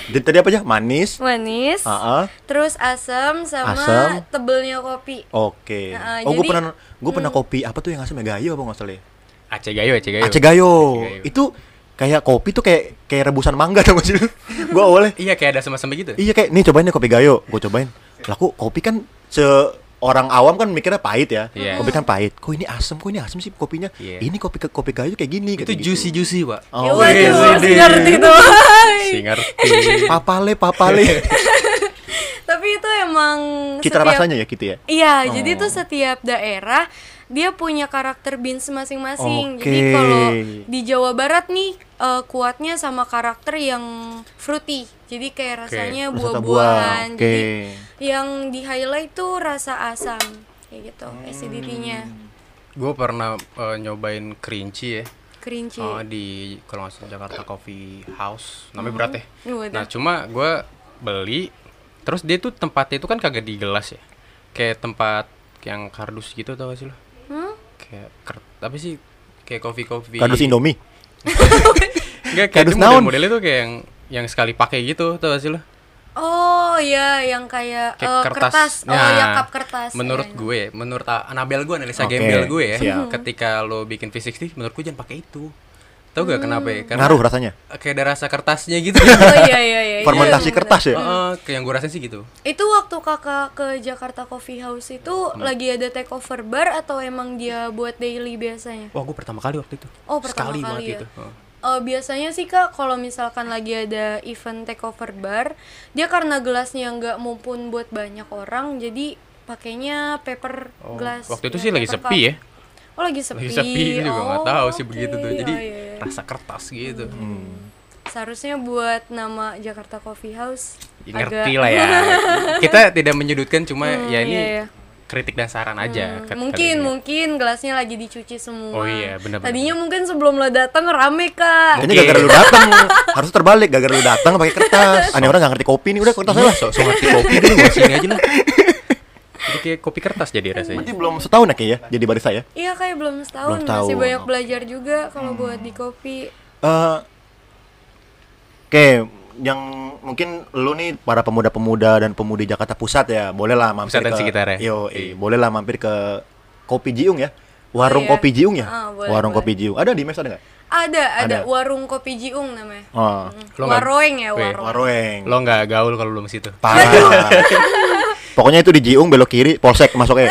S1: Jadi tadi apa aja manis
S2: Manis.
S1: Ah, ah.
S2: Terus asam sama
S1: Asam.
S2: tebelnya kopi.
S1: oke
S2: Nah,
S1: oh gue pernah gue pernah kopi apa tuh yang asam ya gayo apa nggak salah ya
S3: Aceh Gayo, Aceh Gayo.
S1: Aceh
S3: Gayo.
S1: Itu kayak kopi tuh kayak kayak rebusan mangga tau gak sih? gua awalnya
S3: Iya, kayak ada sama-sama gitu.
S1: iya kayak nih cobain deh kopi Gayo. Gua cobain. Laku kopi kan se orang awam kan mikirnya pahit ya.
S3: Iya.
S1: Kopi kan pahit. Kok ini asem? Kok ini asem sih kopinya?
S3: Iya.
S1: Ini kopi kopi kayu kayak gini.
S3: Itu
S1: kata gitu.
S3: juicy juicy pak.
S1: Oh,
S2: Ya
S1: iya,
S2: waduh,
S1: iya,
S2: si
S1: iya.
S2: ngerti tuh.
S3: Si ngerti.
S1: Papale, papale.
S2: Tapi itu emang
S1: Cita
S2: setiap-
S1: rasanya ya gitu ya.
S2: Iya,
S1: Oh.
S2: jadi tuh setiap daerah dia punya karakter beans masing-masing. Jadi
S1: Oke.
S2: kalau di Jawa Barat nih eh, kuatnya sama karakter yang fruity. Jadi kayak rasanya
S1: Rasa buah.
S2: buah-buahan.
S1: Oke.
S2: Jadi yang di highlight tuh rasa asam kayak gitu,
S1: Hmm.
S2: acidity-nya.
S3: Gue pernah eh, nyobain kerinci ya.
S2: Kerinci.
S3: Oh, di kalau nggak salah Jakarta Coffee House. Namanya berat ya.
S2: Waduh.
S3: Nah, cuma gue beli terus dia tuh tempatnya itu kan kagak di gelas ya. Kayak tempat yang kardus gitu tau gak sih lo?
S2: Hmm?
S3: Kayak ker apa sih? Kayak kopi-kopi.
S1: Kardus Indomie.
S3: Enggak, kayak
S1: Kardus
S3: itu
S1: naon?
S3: model-modelnya tuh kayak yang yang sekali pakai gitu tau gak sih lo?
S2: Oh iya, yang kayak,
S3: Kayak
S2: eh, kertas. Oh
S3: Nah,
S2: ya kap kertas.
S3: Menurut
S2: Iya, iya.
S3: gue, menurut ah, Anabel gue, analisa
S1: Oke,
S3: gembel gue ya,
S1: siap.
S3: ketika lo bikin V60, menurut gue jangan pakai itu. Tahu gak kenapa ya? Karena
S1: Ngaruh rasanya.
S3: kayak ada rasa kertasnya gitu.
S2: Oh iya iya iya. itu
S1: Fermentasi
S2: bener.
S1: kertas ya.
S3: Heeh, kayak yang gue rasain sih gitu.
S2: Itu waktu kakak ke Jakarta Coffee House itu
S3: Hmm.
S2: lagi ada takeover bar atau emang dia buat daily biasanya?
S3: Wah, gue pertama kali waktu itu.
S2: Oh, pertama
S3: Sekali
S2: kali
S3: banget
S2: ya?
S3: gitu. Heeh.
S2: Eh, biasanya sih kak kalau misalkan lagi ada event takeover bar, dia karena gelasnya nggak mumpun buat banyak orang, jadi pakainya paper
S3: Oh,
S2: glass.
S3: waktu itu
S2: ya,
S3: sih lagi sepi
S2: cup.
S3: ya.
S2: Oh lagi sepi.
S3: Lagi sepi gue juga nggak tahu sih
S2: oke.
S3: begitu tuh. Jadi
S2: Oh, iya, iya.
S3: rasa kertas gitu.
S1: Hmm.
S2: seharusnya buat nama Jakarta Coffee House.
S3: Ya,
S2: agak-
S3: ngerti lah ya. Kita tidak menyudutkan cuma
S2: Hmm,
S3: ya ini
S2: iya, iya.
S3: kritik dan saran aja.
S2: Hmm,
S3: kat-
S2: mungkin mungkin gelasnya lagi dicuci semua.
S3: Oh iya, benar-benar.
S2: Tadinya mungkin sebelum lo datang rame kak.
S1: Kayaknya
S3: Oke.
S1: gara-gara lu datang. Harus terbalik gara-gara lu datang pakai kertas. Aneh orang gak ngerti kopi nih udah kertasnya
S3: Iya,
S1: lah.
S3: sok sok ngerti kopi dulu gua sini aja lah. Jadi kayak kopi kertas jadi rasanya.
S1: Berarti belum setahun ya kayak ya jadi barista ya.
S2: Iya kayak belum setahun,
S1: Belum
S2: masih
S1: setahun. Hmm.
S2: banyak belajar juga kalau buat di kopi.
S1: Eh, Oke, yang mungkin lu nih para pemuda-pemuda dan pemudi Jakarta Pusat ya, bolehlah mampir
S3: Pusat dan
S1: ke
S3: sekitarnya.
S1: Yo,
S3: Iya.
S1: bolehlah mampir ke Kopi Jiung ya. Warung
S2: iya.
S1: Kopi Jiung ya.
S2: Ah, boleh,
S1: Warung
S2: boleh.
S1: Kopi Jiung. Ada di mes ada nggak?
S2: Ada, ada,
S1: Ada.
S2: warung kopi Jiung namanya.
S1: Oh,
S3: Lo
S2: Waroeng ya,
S3: Weh,
S2: warung.
S1: Waroeng.
S3: Lo nggak gaul kalau belum situ.
S1: Parah. Pokoknya itu di Jiung belok kiri, polsek masuknya.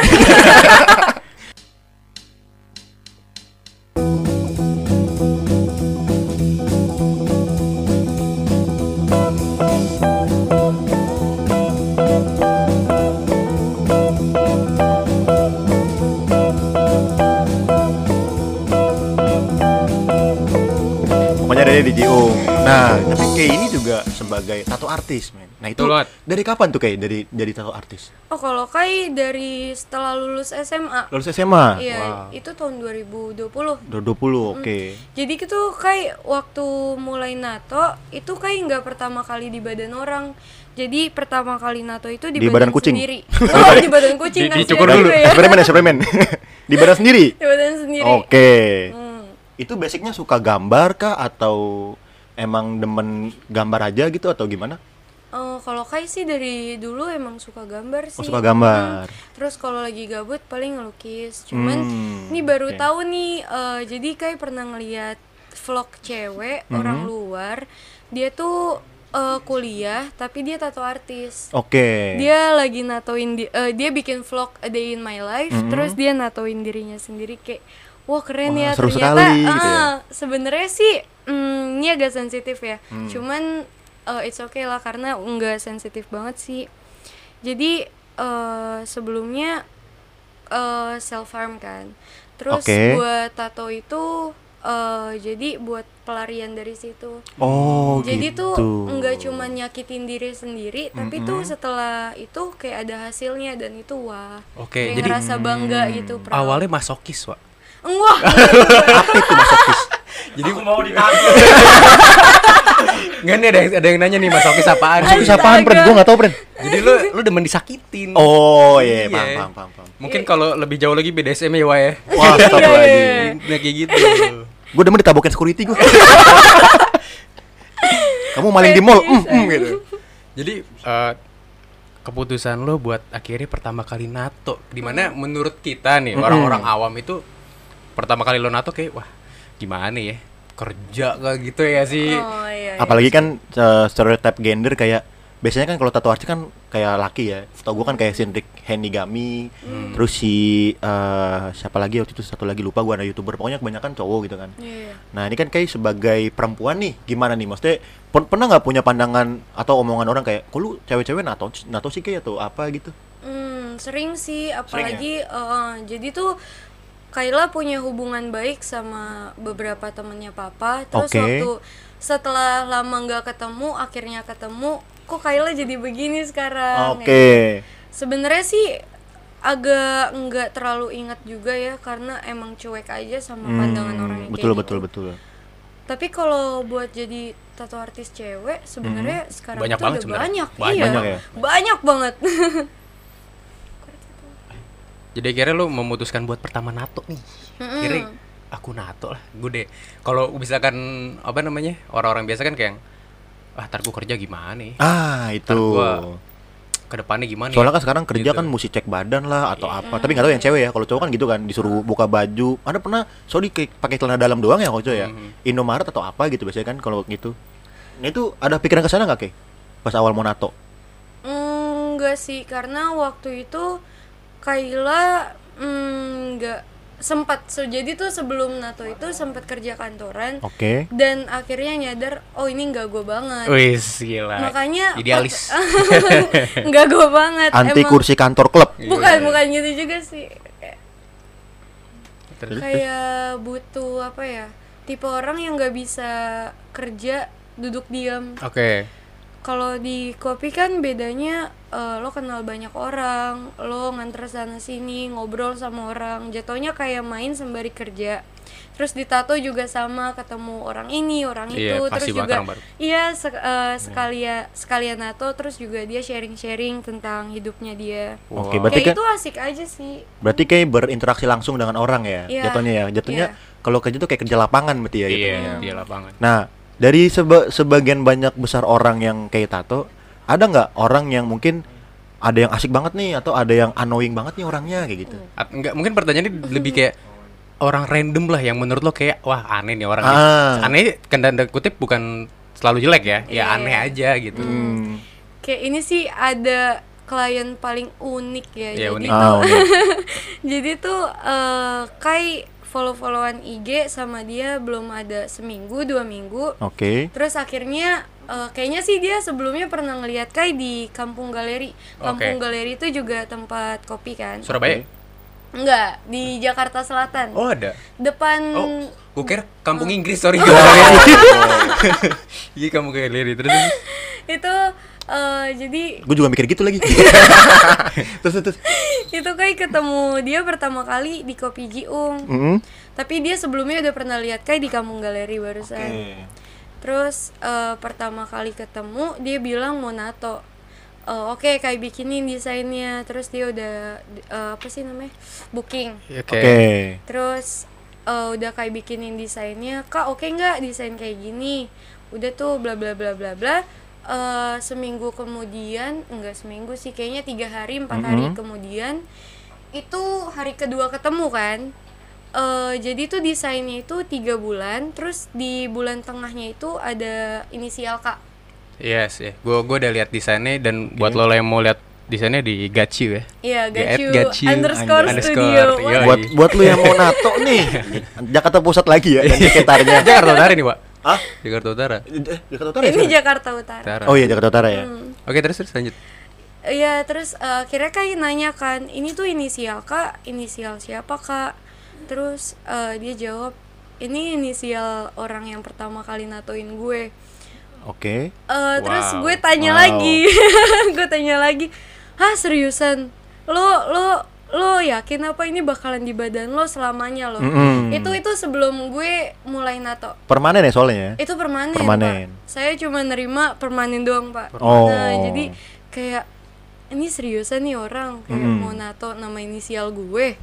S1: Pokoknya ada di Jiung. Nah, tapi kayak ini juga sebagai tato artis, men. Nah itu dari kapan tuh kayak dari jadi tato artis?
S2: Oh kalau Kai dari setelah lulus SMA.
S1: Lulus SMA.
S2: Iya,
S3: Wow.
S2: itu tahun 2020.
S1: Udah 20, oke.
S2: Jadi itu Kai waktu mulai NATO itu Kai nggak pertama kali di badan orang. Jadi pertama kali NATO itu di,
S1: Di badan kucing?
S2: sendiri. Oh, di badan kucing
S3: Di-
S2: kasihan
S3: dicukur dulu.
S2: ya.
S1: Suplemen ya, suplemen. di badan sendiri.
S2: Di badan sendiri.
S1: Oke.
S2: Hmm.
S1: Itu basicnya suka gambar kah atau emang demen gambar aja gitu atau gimana?
S2: Oh, kalau Kai sih dari dulu emang suka gambar sih.
S1: Oh, suka gambar.
S2: Hmm. Terus kalau lagi gabut paling ngelukis. Cuman
S1: Hmm,
S2: ini baru
S1: oke.
S2: tahu nih eh, jadi Kai pernah ngeliat vlog cewek
S1: Mhm.
S2: orang luar. Dia tuh eh, kuliah tapi dia tato artis.
S1: Oke.
S2: Dia lagi natoin di, eh, dia bikin vlog A Day in My Life
S1: Mhm.
S2: terus dia natoin dirinya sendiri kayak wah keren
S1: Wah,
S2: ya
S1: seru
S2: ternyata
S1: sekali gitu ya.
S2: sebenarnya sih mm, ini agak sensitif ya
S1: Hmm.
S2: cuman eh, it's okay lah karena nggak sensitif banget sih jadi eh, sebelumnya eh, self harm kan terus
S1: Oke.
S2: buat tato itu eh, jadi buat pelarian dari situ
S1: Oh,
S2: jadi
S1: gitu.
S2: tuh nggak cuma nyakitin diri sendiri, tapi tuh
S1: Mm-mm.
S2: setelah itu kayak ada hasilnya dan itu wah.
S3: Oke,
S2: kayak
S3: jadi
S2: ngerasa bangga gitu. proud.
S3: awalnya masokis, Wak.
S2: Wah,
S1: Apa itu masokis?
S3: Jadi mau ditanya. Enggak nih ada yang, ada yang nanya nih masokis apaan?
S1: Masokis
S2: Astaga.
S1: apaan, Pren? Gua nggak tahu, Pren.
S3: Jadi lu lu demen disakitin.
S1: Oh, iya,
S3: Iya.
S1: paham, paham, paham, paham.
S3: Mungkin kalau lebih jauh lagi BDSM ya, ya.
S1: Wah, astagfirullahaladzim.
S3: Nah, kayak gitu.
S1: Gue demen ditabokin security gue. Kamu maling di mall, mm, mm, gitu.
S3: Jadi eh, keputusan lo buat akhirnya pertama kali nato di mana menurut kita nih orang-orang awam itu pertama kali lo nato kayak wah gimana ya kerja kayak gitu ya sih
S2: oh iya. iya.
S1: Apalagi kan uh, stereotype gender kayak biasanya kan kalau tato artis kan kayak laki ya. Tau gue kan kayak Sindrik Henigami, terus si eh, siapa lagi waktu itu satu lagi lupa gue ada youtuber. Pokoknya kebanyakan cowok gitu kan.
S2: Iya.
S1: Nah ini kan kayak sebagai perempuan nih gimana nih maksudnya pen- pernah nggak punya pandangan atau omongan orang kayak kok lu cewek-cewek nato nato sih kayak atau apa gitu
S2: Hmm, sering sih,
S1: ya?
S2: apalagi eh, jadi tuh Kayla punya hubungan baik sama beberapa temennya papa. Terus
S1: Oke.
S2: waktu setelah lama nggak ketemu, akhirnya ketemu, kok Kayla jadi begini sekarang?
S1: oke
S2: Ya. Sebenarnya sih agak nggak terlalu ingat juga ya, karena emang cuek aja sama pandangan orang yang
S1: Hmm, betul
S2: kayak
S1: betul
S2: gitu.
S1: betul
S2: Tapi kalau buat jadi tato artis cewek, sebenarnya sekarang
S3: Banyak
S2: tuh
S3: banget
S2: udah banyak,
S3: Banyak.
S2: iya,
S1: Banyak ya?
S2: banyak banget.
S3: Jadi akhirnya lu memutuskan buat pertama nato nih.
S2: Mm-mm.
S3: Kira aku nato lah, gue deh. Kalau misalkan apa namanya orang-orang biasa kan kayak, ah ntar gue kerja gimana nih?
S1: ah itu
S3: Ntar gua Ke depannya gimana?
S1: soalnya
S3: ya?
S1: kan sekarang kerja
S3: Gitu.
S1: kan mesti cek badan lah atau apa tapi nggak tahu yang cewek ya kalau cowok kan gitu kan disuruh buka baju ada pernah sorry kayak pakai celana dalam doang ya kalau cowok ya
S3: Mhm.
S1: Indomaret atau apa gitu biasanya kan kalau gitu nah itu ada pikiran ke sana nggak ke pas awal mau nato
S2: Mm, Enggak sih, karena waktu itu Kayla mm, nggak sempat. So, jadi tuh sebelum NATO itu sempat kerja kantoran
S1: oke
S2: dan akhirnya nyadar, oh ini nggak gue banget.
S3: Wih, gila.
S2: Makanya
S3: idealis.
S2: nggak gue banget.
S1: anti
S2: emang.
S1: kursi kantor klub
S2: Bukan, bukan gitu juga sih. Kayak-
S3: Terus-
S2: Kayak butuh apa ya? Tipe orang yang nggak bisa kerja duduk diam.
S3: Oke.
S2: Kalau di kopi kan bedanya eh, lo kenal banyak orang, lo nganter sana sini, ngobrol sama orang, jatuhnya kayak main sembari kerja. Terus di tato juga sama, ketemu orang ini, orang
S3: Iya,
S2: itu, terus juga
S3: orang baru.
S2: iya sek- eh, sekalian sekalian nato, terus juga dia sharing-sharing tentang hidupnya dia.
S1: Oke, berarti
S2: Kayak
S1: kan
S2: itu asik aja sih.
S1: berarti kayak berinteraksi langsung dengan orang ya
S2: Iya,
S1: jatuhnya ya jatuhnya
S2: iya.
S1: kalau kerja tuh kayak kerja lapangan berarti ya
S3: Iya,
S1: jatuhnya.
S3: dia lapangan.
S1: Nah, dari seba- sebagian banyak besar orang yang kayak tato, ada nggak orang yang mungkin ada yang asik banget nih atau ada yang annoying banget nih orangnya kayak gitu?
S3: Enggak mungkin pertanyaannya lebih kayak orang random lah yang menurut lo kayak wah aneh nih orang
S1: Ah.
S3: aneh kan tanda kutip bukan selalu jelek ya ya
S2: Iya.
S3: aneh aja gitu
S1: Hmm.
S2: Kayak ini sih ada klien paling unik ya.
S3: Iya,
S2: jadi
S3: unik.
S2: tuh
S1: unik.
S2: Jadi tuh eh, Kai follow-followan IG sama dia belum ada seminggu dua minggu.
S1: Oke.
S2: Terus akhirnya eh, kayaknya sih dia sebelumnya pernah ngeliat Kai di Kampung Galeri. Kampung
S3: Oke.
S2: Galeri itu juga tempat kopi kan?
S3: Surabaya
S2: Enggak, di Jakarta Selatan.
S3: oh ada
S2: Depan
S3: oh gue kira kampung Inggris sorry iya kampung galeri terus terus.
S2: itu eh, jadi
S1: Gue juga mikir gitu lagi. terus terus.
S2: itu Kai ketemu dia pertama kali di Kopi Jiung.
S1: Mm-mm.
S2: Tapi dia sebelumnya udah pernah lihat Kai di Kampung Galeri barusan. Terus eh, pertama kali ketemu dia bilang mau nato. Eh, Oke kayak bikinin desainnya. Terus dia udah eh, apa sih namanya booking.
S3: oke
S1: Oke.
S2: Terus eh, udah kayak bikinin desainnya. Kak oke nggak desain kayak gini? Udah tuh bla bla bla bla bla. Eh, seminggu kemudian enggak seminggu sih kayaknya tiga hari empat hari kemudian itu hari kedua ketemu kan. Eh, jadi tuh desainnya itu tiga bulan terus di bulan tengahnya itu ada inisial K
S3: yes ya gue gue udah lihat desainnya dan buat lo yang mau lihat desainnya di Gachi ya.
S2: Iya,
S3: Di at
S2: Gacu
S3: Gacu
S2: underscore
S3: underscore,
S2: studio.
S3: yoi.
S2: Wah,
S1: Buat buat lu yang mau nato nih, Jakarta Pusat lagi ya dan sekitarnya.
S3: Jakarta Utara nih pak
S1: Hah?
S3: Jakarta Utara
S1: Eh, Jakarta Utara ya?
S2: Ini
S1: sekarang?
S2: Jakarta Utara.
S3: Utara
S1: Oh iya Jakarta Utara ya.
S3: oke terus terus lanjut
S2: Iya, terus eh, akhirnya kayak nanya kan, ini tuh inisial kak, inisial siapa kak? Terus eh, dia jawab, ini inisial orang yang pertama kali natoin gue.
S1: Oke.
S2: Eh, Terus
S3: Wow.
S2: gue tanya
S1: Wow.
S2: lagi, gue tanya lagi, hah seriusan? Lo lo lo yakin apa ini bakalan di badan lo selamanya lo?
S1: Mm-mm.
S2: Itu itu sebelum gue mulai nato.
S1: Permanen ya soalnya ya.
S2: Itu permanen,
S1: Permanen.
S2: Pak. Saya cuma nerima permanen doang, Pak.
S1: Oh.
S2: Nah, jadi kayak ini seriusan nih orang kayak mau nato nama inisial gue.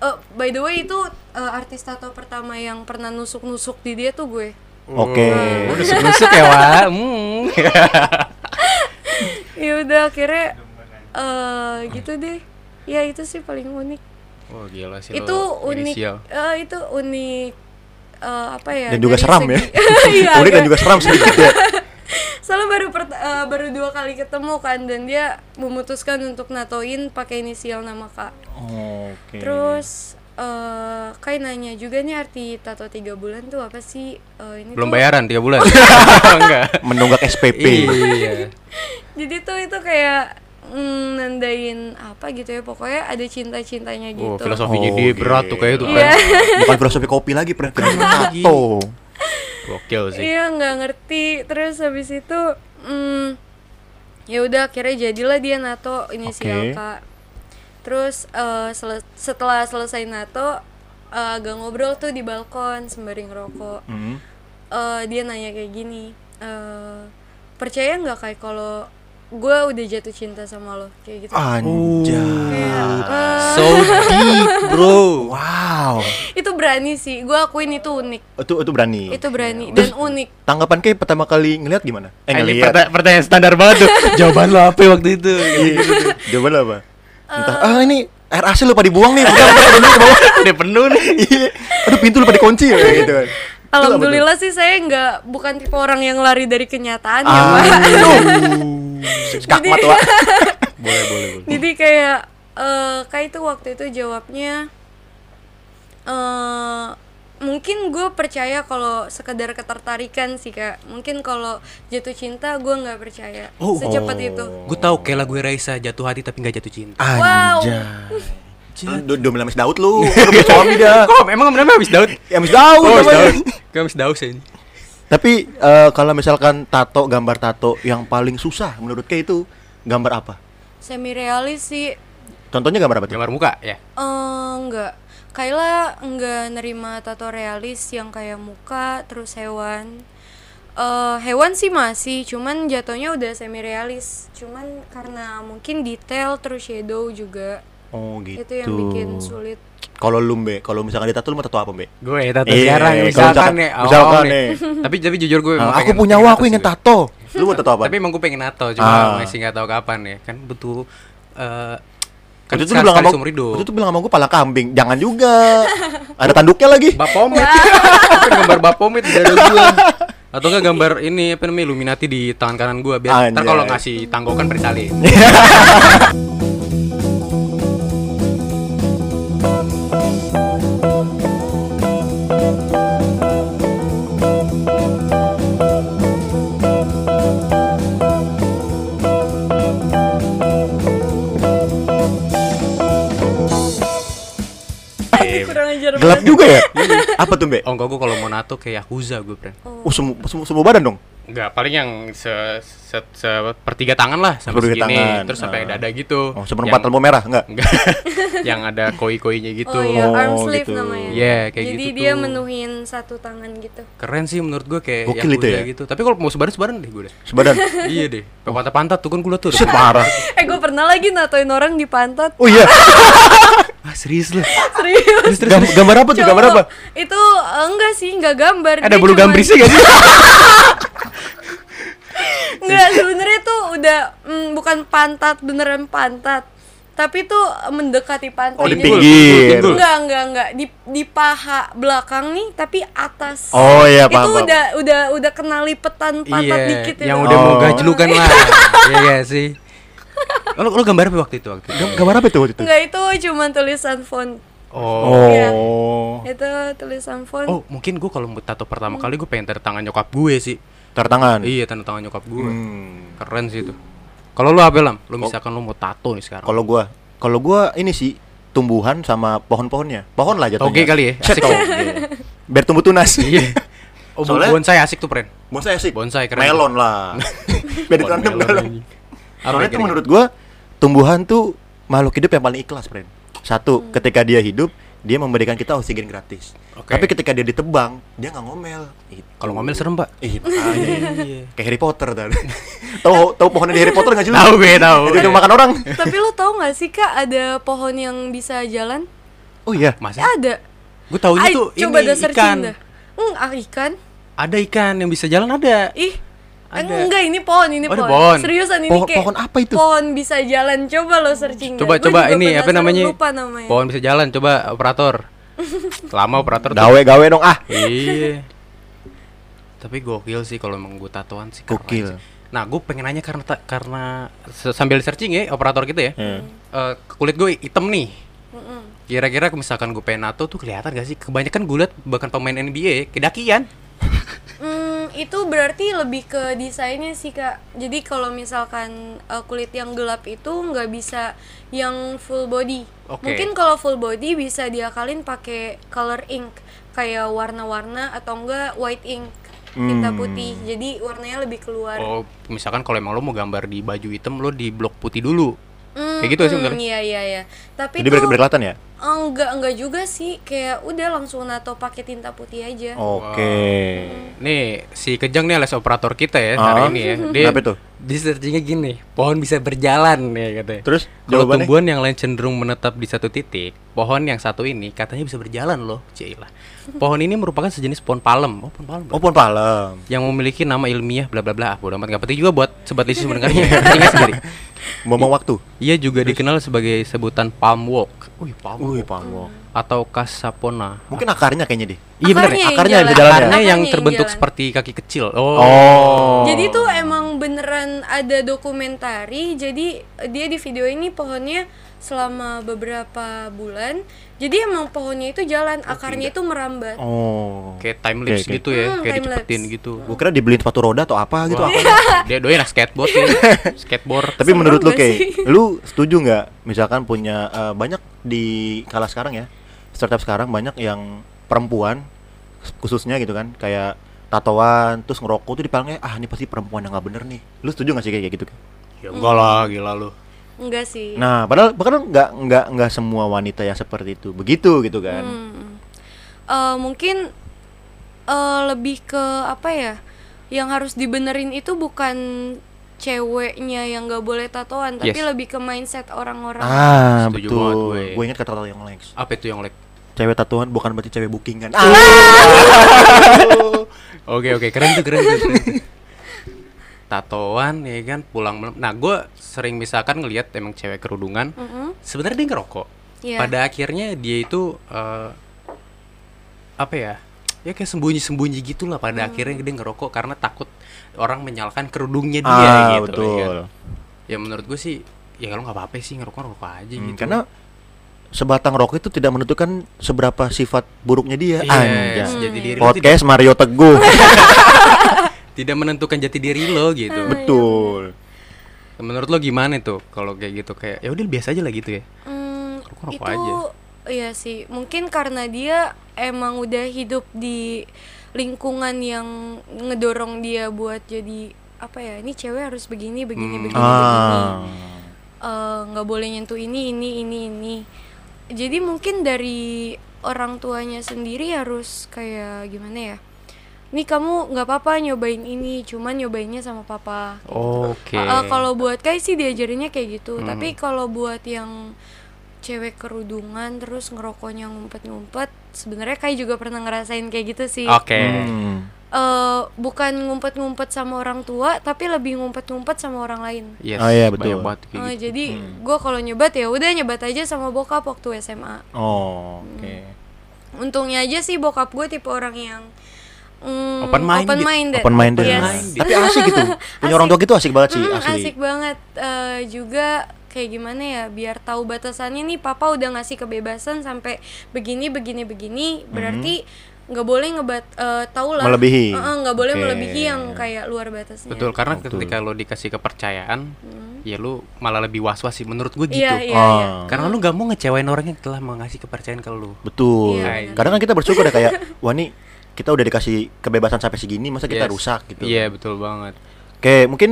S2: Eh, by the way itu eh, artis tato pertama yang pernah nusuk-nusuk di dia tuh gue.
S1: Oke.
S3: Oh, nusuk-nusuk ya Wak Hmm.
S2: Ya udah akhirnya eh gitu deh. Ya itu sih paling unik.
S3: Oh gila sih
S2: itu
S3: lo
S2: unik.
S3: inisial.
S2: eh, itu unik eh, apa ya?
S1: Dan juga
S2: dari
S1: seram ya.
S2: segi- Iya,
S1: Unik dan
S2: agak-
S1: juga seram sedikit ya.
S2: soalnya baru pert- eh, baru dua kali ketemu kan dan dia memutuskan untuk natoin pakai inisial nama kak
S1: Oke.
S2: terus eh Kai nanya juga nih arti tato tiga bulan tuh apa sih Eh, ini
S3: Belum
S2: tuh-
S3: bayaran 3 bulan. Enggak.
S1: menunggak SPP.
S3: Iya.
S2: jadi tuh itu kayak mm, nandain apa gitu ya pokoknya ada cinta cintanya gitu
S3: Oh, filosofinya
S1: Oh,
S3: dia berat tuh kayak itu
S2: Iya.
S3: kan.
S1: Bukan filosofi kopi lagi, pernah tato.
S3: Gokil sih.
S2: Iya nggak ngerti terus habis itu mm, ya udah akhirnya jadilah dia nato inisial
S1: Oke.
S2: kak terus eh, sele- setelah selesai nato eh, agak ngobrol tuh di balkon sembari ngerokok
S1: Hmm.
S2: Eh, dia nanya kayak gini eh, percaya nggak kayak kalau gue udah jatuh cinta sama lo kayak gitu
S1: Anjay.
S2: Eh,
S3: So deep, bro.
S1: Wow.
S2: itu berani sih gue akuin itu unik
S1: Itu itu berani.
S2: itu berani dan unik
S1: Tanggapan kayak pertama kali ngeliat gimana? Eh ngeliat.
S3: perta- pertanyaan standar banget tuh. Jawaban lo apa waktu itu?
S1: Iya, Jawaban lo apa? Entah,
S2: Eh.
S1: ah ini air AC lupa dibuang nih, bukan bukan, ke bawah.
S3: Udah penuh nih.
S1: Iya. Aduh pintu lupa dikunci ya gitu kan.
S2: Alhamdulillah sih saya nggak bukan tipe orang yang lari dari kenyataan ya
S1: Ah,
S2: Pak.
S1: Skakmat Wak.
S3: Boleh, boleh, boleh.
S2: Jadi kayak eh kayak itu waktu itu jawabnya eh mungkin gue percaya kalau sekedar ketertarikan sih kak. Mungkin kalau jatuh cinta gue nggak percaya
S3: Oh.
S2: secepat itu.
S3: Gue tahu kayak lagu Raisa jatuh hati tapi nggak jatuh cinta.
S2: Wow.
S1: Anjay. Lu udah Miss Daud lu. Udah suami dah.
S3: Kok emang namanya habis Daud?
S1: Ya Miss Daud
S3: Oh, habis. Daud. Kayak habis Daud sih ini.
S1: Tapi eh, kalau misalkan tato gambar tato yang paling susah menurut Kay itu gambar apa?
S2: Semi realis sih
S1: Contohnya gambar apa tuh?
S3: Gambar muka ya.
S2: eh enggak. Kayla enggak nerima tato realis yang kayak muka terus hewan. eh hewan sih masih, cuman jatuhnya udah semi realis. Cuman karena mungkin detail terus shadow juga
S1: Oh gitu.
S2: itu yang bikin sulit.
S1: Kalau lu Mbe, kalau misalkan di tato lu mau tato apa Mbe?
S3: Gue tato
S1: Iya,
S3: sekarang
S1: kalau
S3: misalkan
S1: misalkan-
S3: nih. awam
S1: misalkan
S3: nih.
S1: nih.
S3: tapi tapi jujur gue
S1: Nah,
S3: emang
S1: aku punya
S3: tato
S1: aku ingin tato. Lu mau tato apa?
S3: Tapi emang gue pengen nato, cuma
S1: Ah.
S3: masih nggak tahu kapan ya. Kan butuh eh kan
S1: Waktu itu bilang sama itu bilang sama gue pala kambing. Jangan juga. Ada tanduknya lagi.
S3: Bapomit. Kan gambar Bapomit di dada gua. Atau enggak gambar ini apa namanya Illuminati di tangan kanan gua biar ntar kalau ngasih tanggokan bersalin. Oh enggak gua kalau mau nato kayak Yakuza gue, friend.
S1: Oh, semua, semua, semua badan dong?
S3: Enggak, paling yang se, se, sepertiga tangan lah sampai segini,
S1: tangan.
S3: terus sampai
S1: Ah.
S3: dada gitu.
S1: Oh, seperempat lembu merah enggak?
S3: Enggak. yang ada koi-koinya gitu.
S2: Oh iya,
S1: Oh,
S2: arm sleeve
S1: gitu.
S2: namanya.
S3: Iya, kayak
S2: Jadi
S3: gitu
S2: dia
S3: tuh.
S2: menuhin satu tangan gitu.
S3: Keren sih menurut gue kayak
S1: Gokil itu
S3: Yakuza
S1: ya?
S3: gitu. Tapi kalau mau sebaran sebaran deh gue deh.
S1: Sebadan.
S3: iya deh. Ke pantat-pantat tuh kan gue tuh.
S1: Shit, parah.
S2: Eh gue pernah lagi natoin orang di pantat.
S1: Oh iya.
S3: Ah, serius lu.
S2: Serius.
S1: Gam- gambar apa tuh? Gambar apa?
S2: Itu eh, enggak sih, enggak gambar.
S3: Ada bulu
S2: cuman-
S3: gambrisnya gak sih?
S2: Enggak, sebenarnya tuh udah mm, bukan pantat beneran pantat. Tapi tuh mendekati pantat.
S1: Oh, di pinggir.
S2: Enggak, enggak, enggak. Di di paha belakang nih, tapi atas.
S1: Oh iya, paham,
S2: Itu
S1: paham.
S2: udah udah udah kena lipetan pantat
S3: iya,
S2: dikit itu.
S3: yang udah mau
S1: Oh.
S3: gajlukan lah. Iya gak sih? Lo, lo gambar apa waktu itu waktu itu?
S1: Gam- Gambar apa tuh waktu itu?
S2: Enggak, itu cuma tulisan font.
S3: Oh.
S2: Iya.
S1: Oh.
S2: Itu tulisan font.
S3: Oh, mungkin gue kalau mau tato pertama kali gue pengen tanda tangan nyokap gue sih.
S1: Tanda tangan.
S3: Iya, tanda tangan nyokap gue.
S1: Hmm.
S3: Keren sih itu. Kalau lu apa lam? Lu misalkan lu mau tato nih sekarang.
S1: Kalau gua, kalau gua ini sih tumbuhan sama pohon-pohonnya. Pohon lah jatuhnya.
S3: Toge kali ya? Asik.
S1: toge. Biar tumbuh tunas.
S3: Iya. Oh,
S1: Soalnya-
S3: bonsai asik tuh, Pren.
S1: Bonsai sih.
S3: Bonsai keren.
S1: Melon lah. Biar ditanam
S3: melon
S1: Soalnya
S3: ya
S1: tuh
S3: kira-kira?
S1: menurut gua tumbuhan tuh makhluk hidup yang paling ikhlas, friend. Satu, ketika dia hidup, dia memberikan kita oksigen gratis.
S3: Oke.
S1: Tapi ketika dia ditebang, dia nggak ngomel. Itu.
S3: Kalau ngomel serem, Pak.
S1: Ih, makanya. Kayak Harry Potter tadi. tahu tahu pohonnya di Harry Potter nggak sih?
S3: Tahu gue, tahu.
S1: Itu makan orang.
S2: Tapi lo tau gak sih kak ada pohon yang bisa jalan?
S1: Oh iya.
S3: Masa?
S2: Ada.
S3: Gue tahu itu
S2: coba
S3: ini
S2: dah searching
S3: ikan.
S2: dah. Hmm, ah, ikan?
S3: Ada ikan yang bisa jalan ada.
S2: Ih,
S3: Ada.
S2: enggak ini pohon, ini
S3: Oh,
S2: pohon.
S3: pohon.
S2: Seriusan ini
S1: Pohon-
S2: kayak
S1: pohon apa itu?
S2: Pohon bisa jalan. Coba lo searching.
S3: Coba
S2: Gua
S3: coba ini apa namanya?
S2: Lupa namanya.
S3: Pohon bisa jalan, coba operator. Lama operator tuh.
S1: Gawe gawe dong ah.
S3: Iya. Tapi gokil sih kalau emang gue tatoan sih
S1: Gokil.
S3: sih. Nah, gue pengen nanya karena karena sambil searching ya operator kita ya.
S1: Iya.
S3: Eh, kulit gue hitam nih. Kira-kira misalkan gue pengen nato tuh kelihatan gak sih? Kebanyakan gue liat bahkan pemain NBA kedakian.
S2: Itu berarti lebih ke desainnya sih kak. Jadi kalau misalkan uh, kulit yang gelap itu nggak bisa yang full body.
S3: Oke.
S2: Mungkin kalau full body bisa diakalin pakai color ink kayak warna-warna atau enggak white ink tinta
S1: Hmm.
S2: putih. Jadi warnanya lebih keluar.
S3: Oh, misalkan kalau emang lo mau gambar di baju hitam lo di blok putih dulu.
S2: Hmm,
S3: kayak gitu sih
S2: hmm,
S3: sebenarnya.
S2: Iya iya iya. Tapi
S1: Jadi
S2: tuh
S1: ber berkelihatan ya?
S2: enggak enggak juga sih. Kayak udah langsung nato pakai tinta putih aja.
S1: Oke.
S3: Nih, si Kejang nih alias operator kita ya
S1: Ah.
S3: hari ini ya. Dia
S1: Kenapa tuh?
S3: Di searchingnya gini, pohon bisa berjalan ya katanya.
S1: Terus
S3: Kalau tumbuhan yang lain cenderung menetap di satu titik, pohon yang satu ini katanya bisa berjalan loh, Cila. Pohon ini merupakan sejenis pohon palem. Oh, pohon palem.
S1: Oh, pohon palem.
S3: Yang memiliki nama ilmiah bla bla bla. Ah, bodo amat nggak penting juga buat sobat lisis mendengarnya. Sendiri.
S1: Buang waktu.
S3: Ia juga dikenal sebagai sebutan palm walk. Wih, palm
S1: Wih, palm walk.
S3: Atau kasapona.
S1: Mungkin akarnya kayaknya deh.
S3: Iya benar.
S2: Akarnya
S3: ya?
S2: yang
S1: akarnya
S2: jalan.
S1: bisa jalan ya?
S3: Akarnya yang
S2: Akarnya
S3: terbentuk
S2: jalan.
S3: seperti kaki kecil. Oh.
S1: Oh.
S2: Jadi tuh emang beneran ada dokumentari. Jadi dia di video ini pohonnya selama beberapa bulan. Jadi emang pohonnya itu jalan, akarnya itu merambat.
S1: Oh.
S3: Kayak time lapse
S1: oke.
S3: gitu ya,
S2: Hmm,
S3: kayak dicepetin
S2: lapse.
S3: gitu.
S1: Gue kira dibeliin sepatu roda atau apa gitu.
S3: Wah,
S1: apa.
S3: dia doyan skateboard ya. skateboard.
S1: Tapi
S2: Serem
S1: menurut lu kayak, lu setuju nggak? Misalkan punya eh, banyak di kala sekarang ya, startup sekarang banyak yang perempuan khususnya gitu kan, kayak tatoan terus ngerokok tuh dipandangnya ah ini pasti perempuan yang nggak bener nih. Lu setuju nggak sih kayak gitu?
S3: Ya enggak lah, gila lu.
S2: Enggak sih.
S1: Nah, padahal bahkan nggak nggak nggak semua wanita yang seperti itu begitu gitu kan.
S2: Hmm. Eh, mungkin eh, lebih ke apa ya? Yang harus dibenerin itu bukan ceweknya yang nggak boleh tatoan, tapi
S3: Yes.
S2: lebih ke mindset orang-orang.
S1: Ah,
S3: Setuju
S1: betul.
S3: gue.
S1: Gue ingat kata yang Lex.
S3: Apa itu yang like?
S1: Cewek tatoan bukan berarti cewek bookingan. Ah.
S3: Oke oke keren tuh keren tuh. keren tuh. Tatoan ya kan pulang malam. Nah gue sering misalkan ngelihat emang cewek kerudungan.
S2: Mm-mm.
S3: Sebenarnya dia ngerokok.
S2: Iya.
S3: Pada akhirnya dia itu eh, apa ya? Ya kayak sembunyi-sembunyi gitu lah. Pada akhirnya dia ngerokok karena takut orang menyalahkan kerudungnya dia
S1: ah,
S3: gitu.
S1: betul.
S3: Ya, kan? ya menurut gue sih ya kalau nggak apa-apa sih ngerokok ngerokok aja
S1: Hmm,
S3: gitu.
S1: Karena sebatang rokok itu tidak menentukan seberapa sifat buruknya dia.
S3: Yes,
S1: Anjay.
S3: jadi diri lo tidak,
S1: Podcast Mario Teguh.
S3: tidak menentukan jati diri lo gitu.
S1: betul.
S3: Menurut lo gimana tuh kalau kayak gitu kayak ya udah biasa aja lah gitu ya.
S2: Hmm,
S3: Rokok-rokok
S2: itu
S3: aja.
S2: iya sih mungkin karena dia emang udah hidup di lingkungan yang ngedorong dia buat jadi apa ya ini cewek harus begini begini
S3: Hmm.
S2: begini begini
S1: Ah.
S2: Eh, nggak boleh nyentuh ini ini ini ini jadi mungkin dari orang tuanya sendiri harus kayak gimana ya nih kamu nggak apa-apa nyobain ini cuman nyobainnya sama papa
S3: Oke.
S2: Uh, uh, kalau buat Kai sih diajarinnya kayak gitu.
S3: Hmm.
S2: Tapi kalau buat yang cewek kerudungan terus ngerokoknya ngumpet-ngumpet, sebenarnya Kai juga pernah ngerasain kayak gitu sih.
S3: Oke.
S1: Hmm.
S2: Uh, bukan ngumpet-ngumpet sama orang tua, tapi lebih ngumpet-ngumpet sama orang lain.
S3: Yes,
S1: Oh, iya, betul.
S3: banget kayak
S2: Uh,
S3: gitu.
S2: Jadi gua kalau nyebat ya udah nyebat aja sama bokap waktu SMA.
S1: Oh, oke.
S2: Untungnya aja sih bokap gue tipe orang yang mm,
S3: Open minded.
S2: open minded.
S1: Open minded.
S2: Yes.
S3: minded.
S1: Tapi asik gitu. Punya orang tua gitu asik banget sih,
S2: Mm,
S1: asli.
S2: asik banget Eh, juga kayak gimana ya biar tahu batasannya nih papa udah ngasih kebebasan sampai begini begini begini berarti nggak boleh ngebat eh, tahu lah.
S1: Melebihi.
S2: Eh, eh, nggak boleh
S1: Oke.
S2: melebihi yang kayak luar batasnya
S3: Betul, karena
S1: Betul.
S3: ketika lo dikasih kepercayaan, ya lu malah lebih was-was sih menurut gue gitu.
S2: iya iya
S1: Oh.
S2: iya
S3: Karena lu gak mau ngecewain orang yang telah mengasih kepercayaan ke lu.
S1: Betul.
S2: Iya, benar.
S1: Kadang kan kita bersyukur ya kayak, wah nih kita udah dikasih kebebasan sampai segini, masa kita
S3: Yes.
S1: rusak gitu.
S3: Iya, betul banget.
S1: Kayak mungkin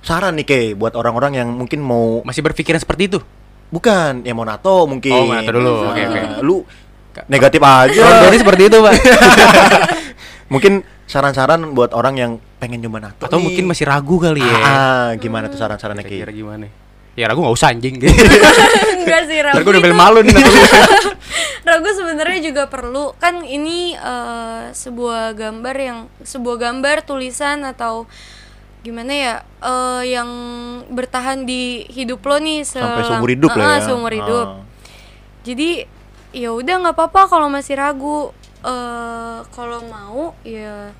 S1: saran nih kayak buat orang-orang yang mungkin mau
S3: Masih berpikiran seperti itu?
S1: bukan ya mau nato mungkin.
S3: Oh, nato dulu. Oke,
S1: Nah,
S3: oke.
S1: Lu negatif aja.
S3: Jadi seperti itu, Pak.
S1: mungkin saran-saran buat orang yang pengen nyoba nato
S3: Atau
S1: nih.
S3: mungkin masih ragu kali ya.
S1: Ah, gimana tuh saran-sarannya kayak?
S3: gimana? Ya ragu gak usah anjing.
S2: enggak sih ragu
S3: gue udah bel malu nih.
S2: ragu sebenarnya juga perlu kan ini eh, sebuah gambar yang sebuah gambar tulisan atau gimana ya eh, yang bertahan di hidup lo nih
S1: Sampai
S2: selang-
S1: seumur hidup
S2: Eh,
S1: lah ya.
S2: seumur hidup
S1: Ah.
S2: jadi ya udah nggak apa-apa kalau masih ragu eh kalau mau ya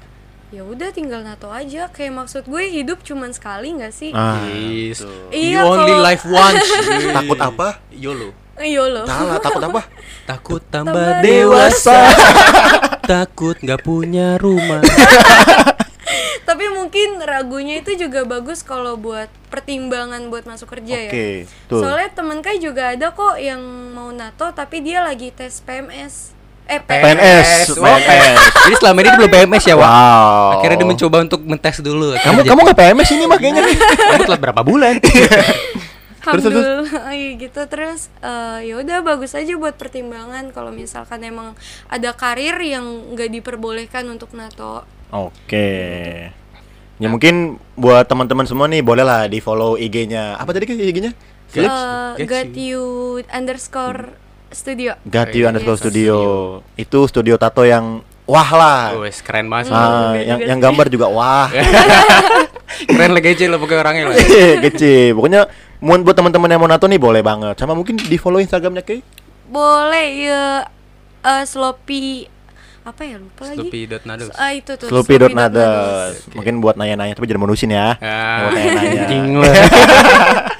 S2: ya udah tinggal nato aja kayak maksud gue hidup cuman sekali nggak sih
S1: Ah,
S3: Yes.
S1: betul.
S2: Iya,
S3: you only live once.
S1: Takut apa?
S3: YOLO.
S2: Iya loh
S1: Salah, takut apa?
S3: Takut
S2: Tambah
S3: tambah
S2: dewasa.
S3: dewasa. Takut nggak punya rumah.
S2: Tapi mungkin ragunya itu juga bagus kalau buat pertimbangan buat masuk kerja
S1: Oke,
S2: ya
S1: betul.
S2: soalnya temen kai juga ada kok yang mau nato tapi dia lagi tes PMS eh
S1: PNS,
S3: Wah,
S1: PNS.
S3: Jadi selama ini dia belum PMS ya, Wak?
S1: Wow.
S3: Akhirnya dia mencoba untuk mentes dulu.
S1: Kamu kamu nggak PMS ini makanya nih.
S3: kamu telat berapa bulan?
S1: Terus, terus,
S2: Iya gitu terus eh, ya udah bagus aja buat pertimbangan kalau misalkan emang ada karir yang nggak diperbolehkan untuk nato
S1: Oke. Ya mungkin buat teman-teman semua nih bolehlah di follow IG-nya. Apa tadi kan IG-nya?
S2: Eh,
S3: Get
S2: got you underscore studio
S1: Got you
S3: Iya,
S1: underscore
S2: yes.
S1: studio. Itu studio tato yang wah lah.
S3: Wes keren banget.
S1: Ah,
S2: juga
S1: yang yang gambar juga wah.
S3: keren lagi aja lo pokoknya orangnya lah.
S1: Gece. Pokoknya buat teman-teman yang mau nato nih boleh banget. Sama mungkin di follow Instagramnya Kay.
S2: boleh ya eh, sloppy apa ya lupa lagi
S3: Sloopy.nados.
S2: ah itu tuh
S1: Sloopy.nadas. Mungkin buat nanya-nanya tapi jangan monusin ya.
S3: Ah,
S1: Buat nanya-nanya.